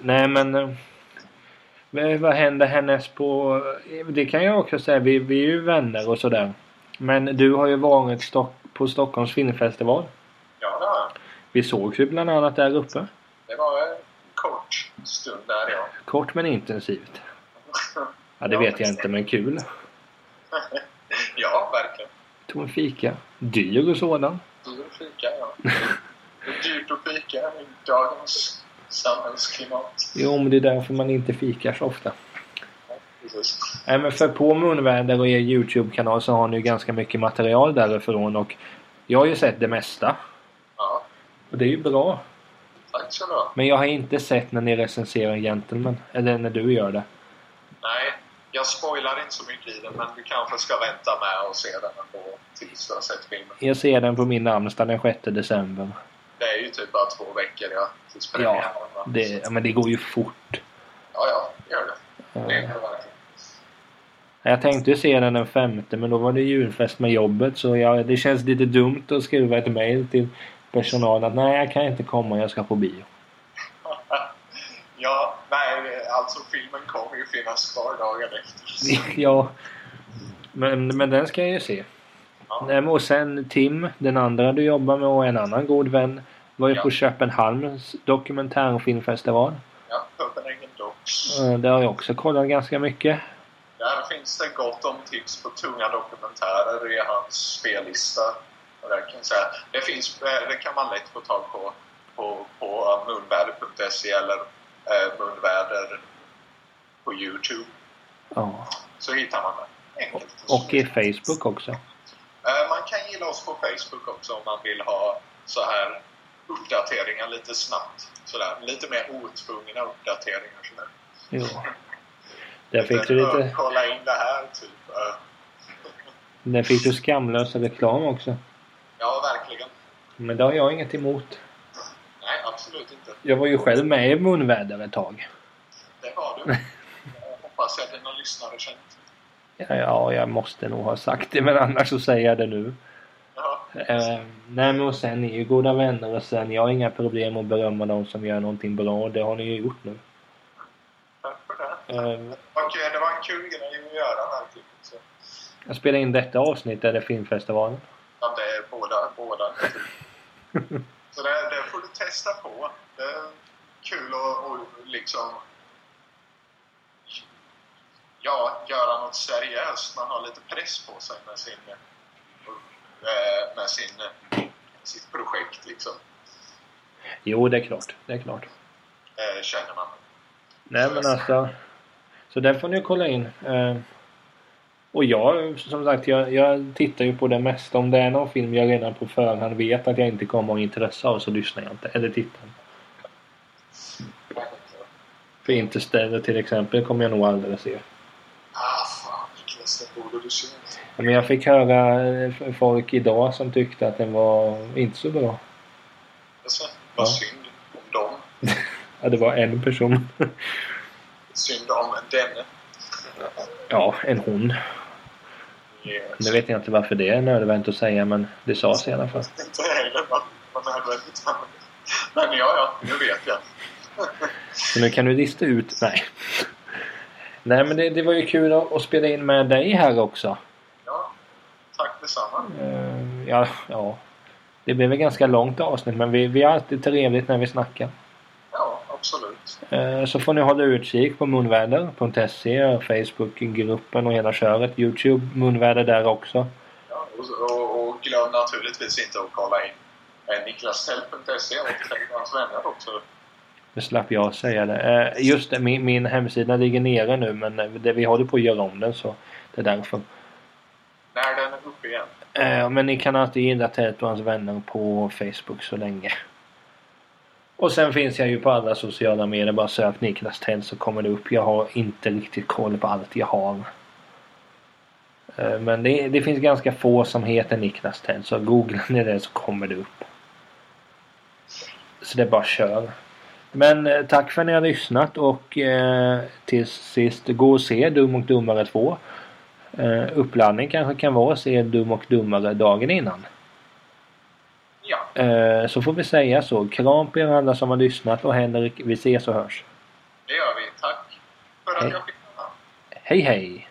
Nej men... eh, Vad händer härnäst på... Det kan jag också säga. Vi, vi är ju vänner och sådär. Men du har ju varit stock, på Stockholms filmfestival. ja, det har jag. Vi sågs ju bland annat där uppe. Det var en kort stund där, ja. Kort men intensivt. Ja det vet jag inte men kul. ja, verkligen. Tog en fika. Dyr och sådan. Det är dyrt att fika i dagens samhällsklimat. Jo men det är därför man inte fikar så ofta. Precis. Nej men för på Munväder och er Youtube-kanal så har ni ju ganska mycket material därifrån och jag har ju sett det mesta. Ja, Och det är ju bra. tack så du. Men jag har inte sett när ni recenserar Gentleman. Eller när du gör det. Nej, jag spoilar inte så mycket i den, men du kanske ska vänta med och se den ändå tills du har sett filmen. Jag ser den på min namnsdag den 6 december. Det är ju typ bara två veckor, ja, tills premiären. Ja, det, ja, men det går ju fort. ja, ja, gör det. Det Ja. är det. Jag tänkte ju se den den femte men då var det julfest med jobbet så jag, det känns lite dumt att skriva ett mail till personalen att nej jag kan inte komma, jag ska på bio. Ja, nej, alltså filmen kommer ju finnas kvar dagen efter. ja. Men, men den ska jag ju se. Ja. Nej, men och sen Tim, den andra du jobbar med och en annan god vän var ju Ja. på Köpenhamns dokumentärfilmfestival. Ja, Copenhagen Docs. Eh, Där har jag också kollat ganska mycket. Där finns det gott om tips på tunga dokumentärer i hans spellista. Och där kan säga, det, finns, eh, det kan man lätt få tag på på, på munväder.se eller eh, munväder på Youtube. Ja. Så hittar man det. Enkelt. Och i Facebook också. Eh, Man kan gilla oss på Facebook också om man vill ha så här uppdateringar lite snabbt. Sådär. Lite mer otvungna uppdateringar. Sådär. Jo. Där fick du "Ö, lite... Kolla in det här, typ. Där fick du skamlös reklam också. Ja, verkligen. Men det har jag inget emot. Nej, absolut inte. Jag var ju själv med i Munväder ett tag. Det har du. Jag hoppas att dina lyssnare känt. Ja, ja, jag måste nog ha sagt det men annars så säger jag det nu. Ja, Eh, nej men och sen ni är ju goda vänner och sen jag har inga problem att berömma de som gör någonting bra. Det har ni ju gjort nu. tack för det. Eh, Okej, det var en kul grej att göra verkligen. Så, jag spelar in detta avsnitt, är det filmfestivalen? ja, det är båda. båda. Så det, det får du testa på. Det är kul att och liksom ja, göra något seriöst. Man har lite press på sig med sin eh, med sin, sitt projekt liksom. Jo, det är klart. Det är klart. Eh, känner man. Nej men alltså. Så där får ni kolla in. Eh, Och jag, som sagt, jag, jag tittar ju på det mesta. Om det är någon film jag redan på förhand vet att jag inte kommer att ha intresse av så lyssnar jag inte. Eller tittar. För Interstellar till exempel kommer jag nog aldrig se. Ah, fan den borde du se. Men jag fick höra eh, folk idag som tyckte att den var inte så bra. Alltså, vad Ja. synd om dem. Ja, det var en person. Synd om denne. Ja, en hon. Yes. Nu vet jag inte varför det är nödvändigt att säga men det sades i alla fall. Inte heller vad nödvändigt. Men ja, ja, nu vet jag. Så nu kan du lista ut... Nej. Nej men det, det var ju kul att, att spela in med dig här också. Ja, tack detsamma. Eh, ja, ja. Det blev ett ganska långt avsnitt men vi, vi har alltid trevligt när vi snackar. Absolut. Eh, Så får ni hålla utkik på munväder.se, Facebookgruppen och hela köret. Youtube munväder där också. Ja, och, och, och glöm naturligtvis inte att kolla in eh, niklastell.se och hans vänner också. Det slapp jag säga det. Eh, Just det, min, min hemsida ligger nere nu men det, vi håller på att göra om den så det är därför. När den är uppe igen. Men ni kan alltid gilla Ted och hans vänner på Facebook så länge. Och sen finns jag ju på alla sociala medier. Bara sök Niklas Tenn så kommer det upp. Jag har inte riktigt koll på allt jag har. Eh, men det, det finns ganska få som heter Niklas Tenn. så googlar ni det så kommer det upp. Så det är bara kör. Men eh, tack för att ni har lyssnat och eh, till sist gå och se Dum och Dummare 2. Eh, uppladdning kanske kan vara att se Dum och Dummare dagen innan. Eh, så får vi säga så. Kram på er alla som har lyssnat och Henrik, vi ses och hörs. det gör vi. Tack för att Hej. jag fick komma. Hej hej!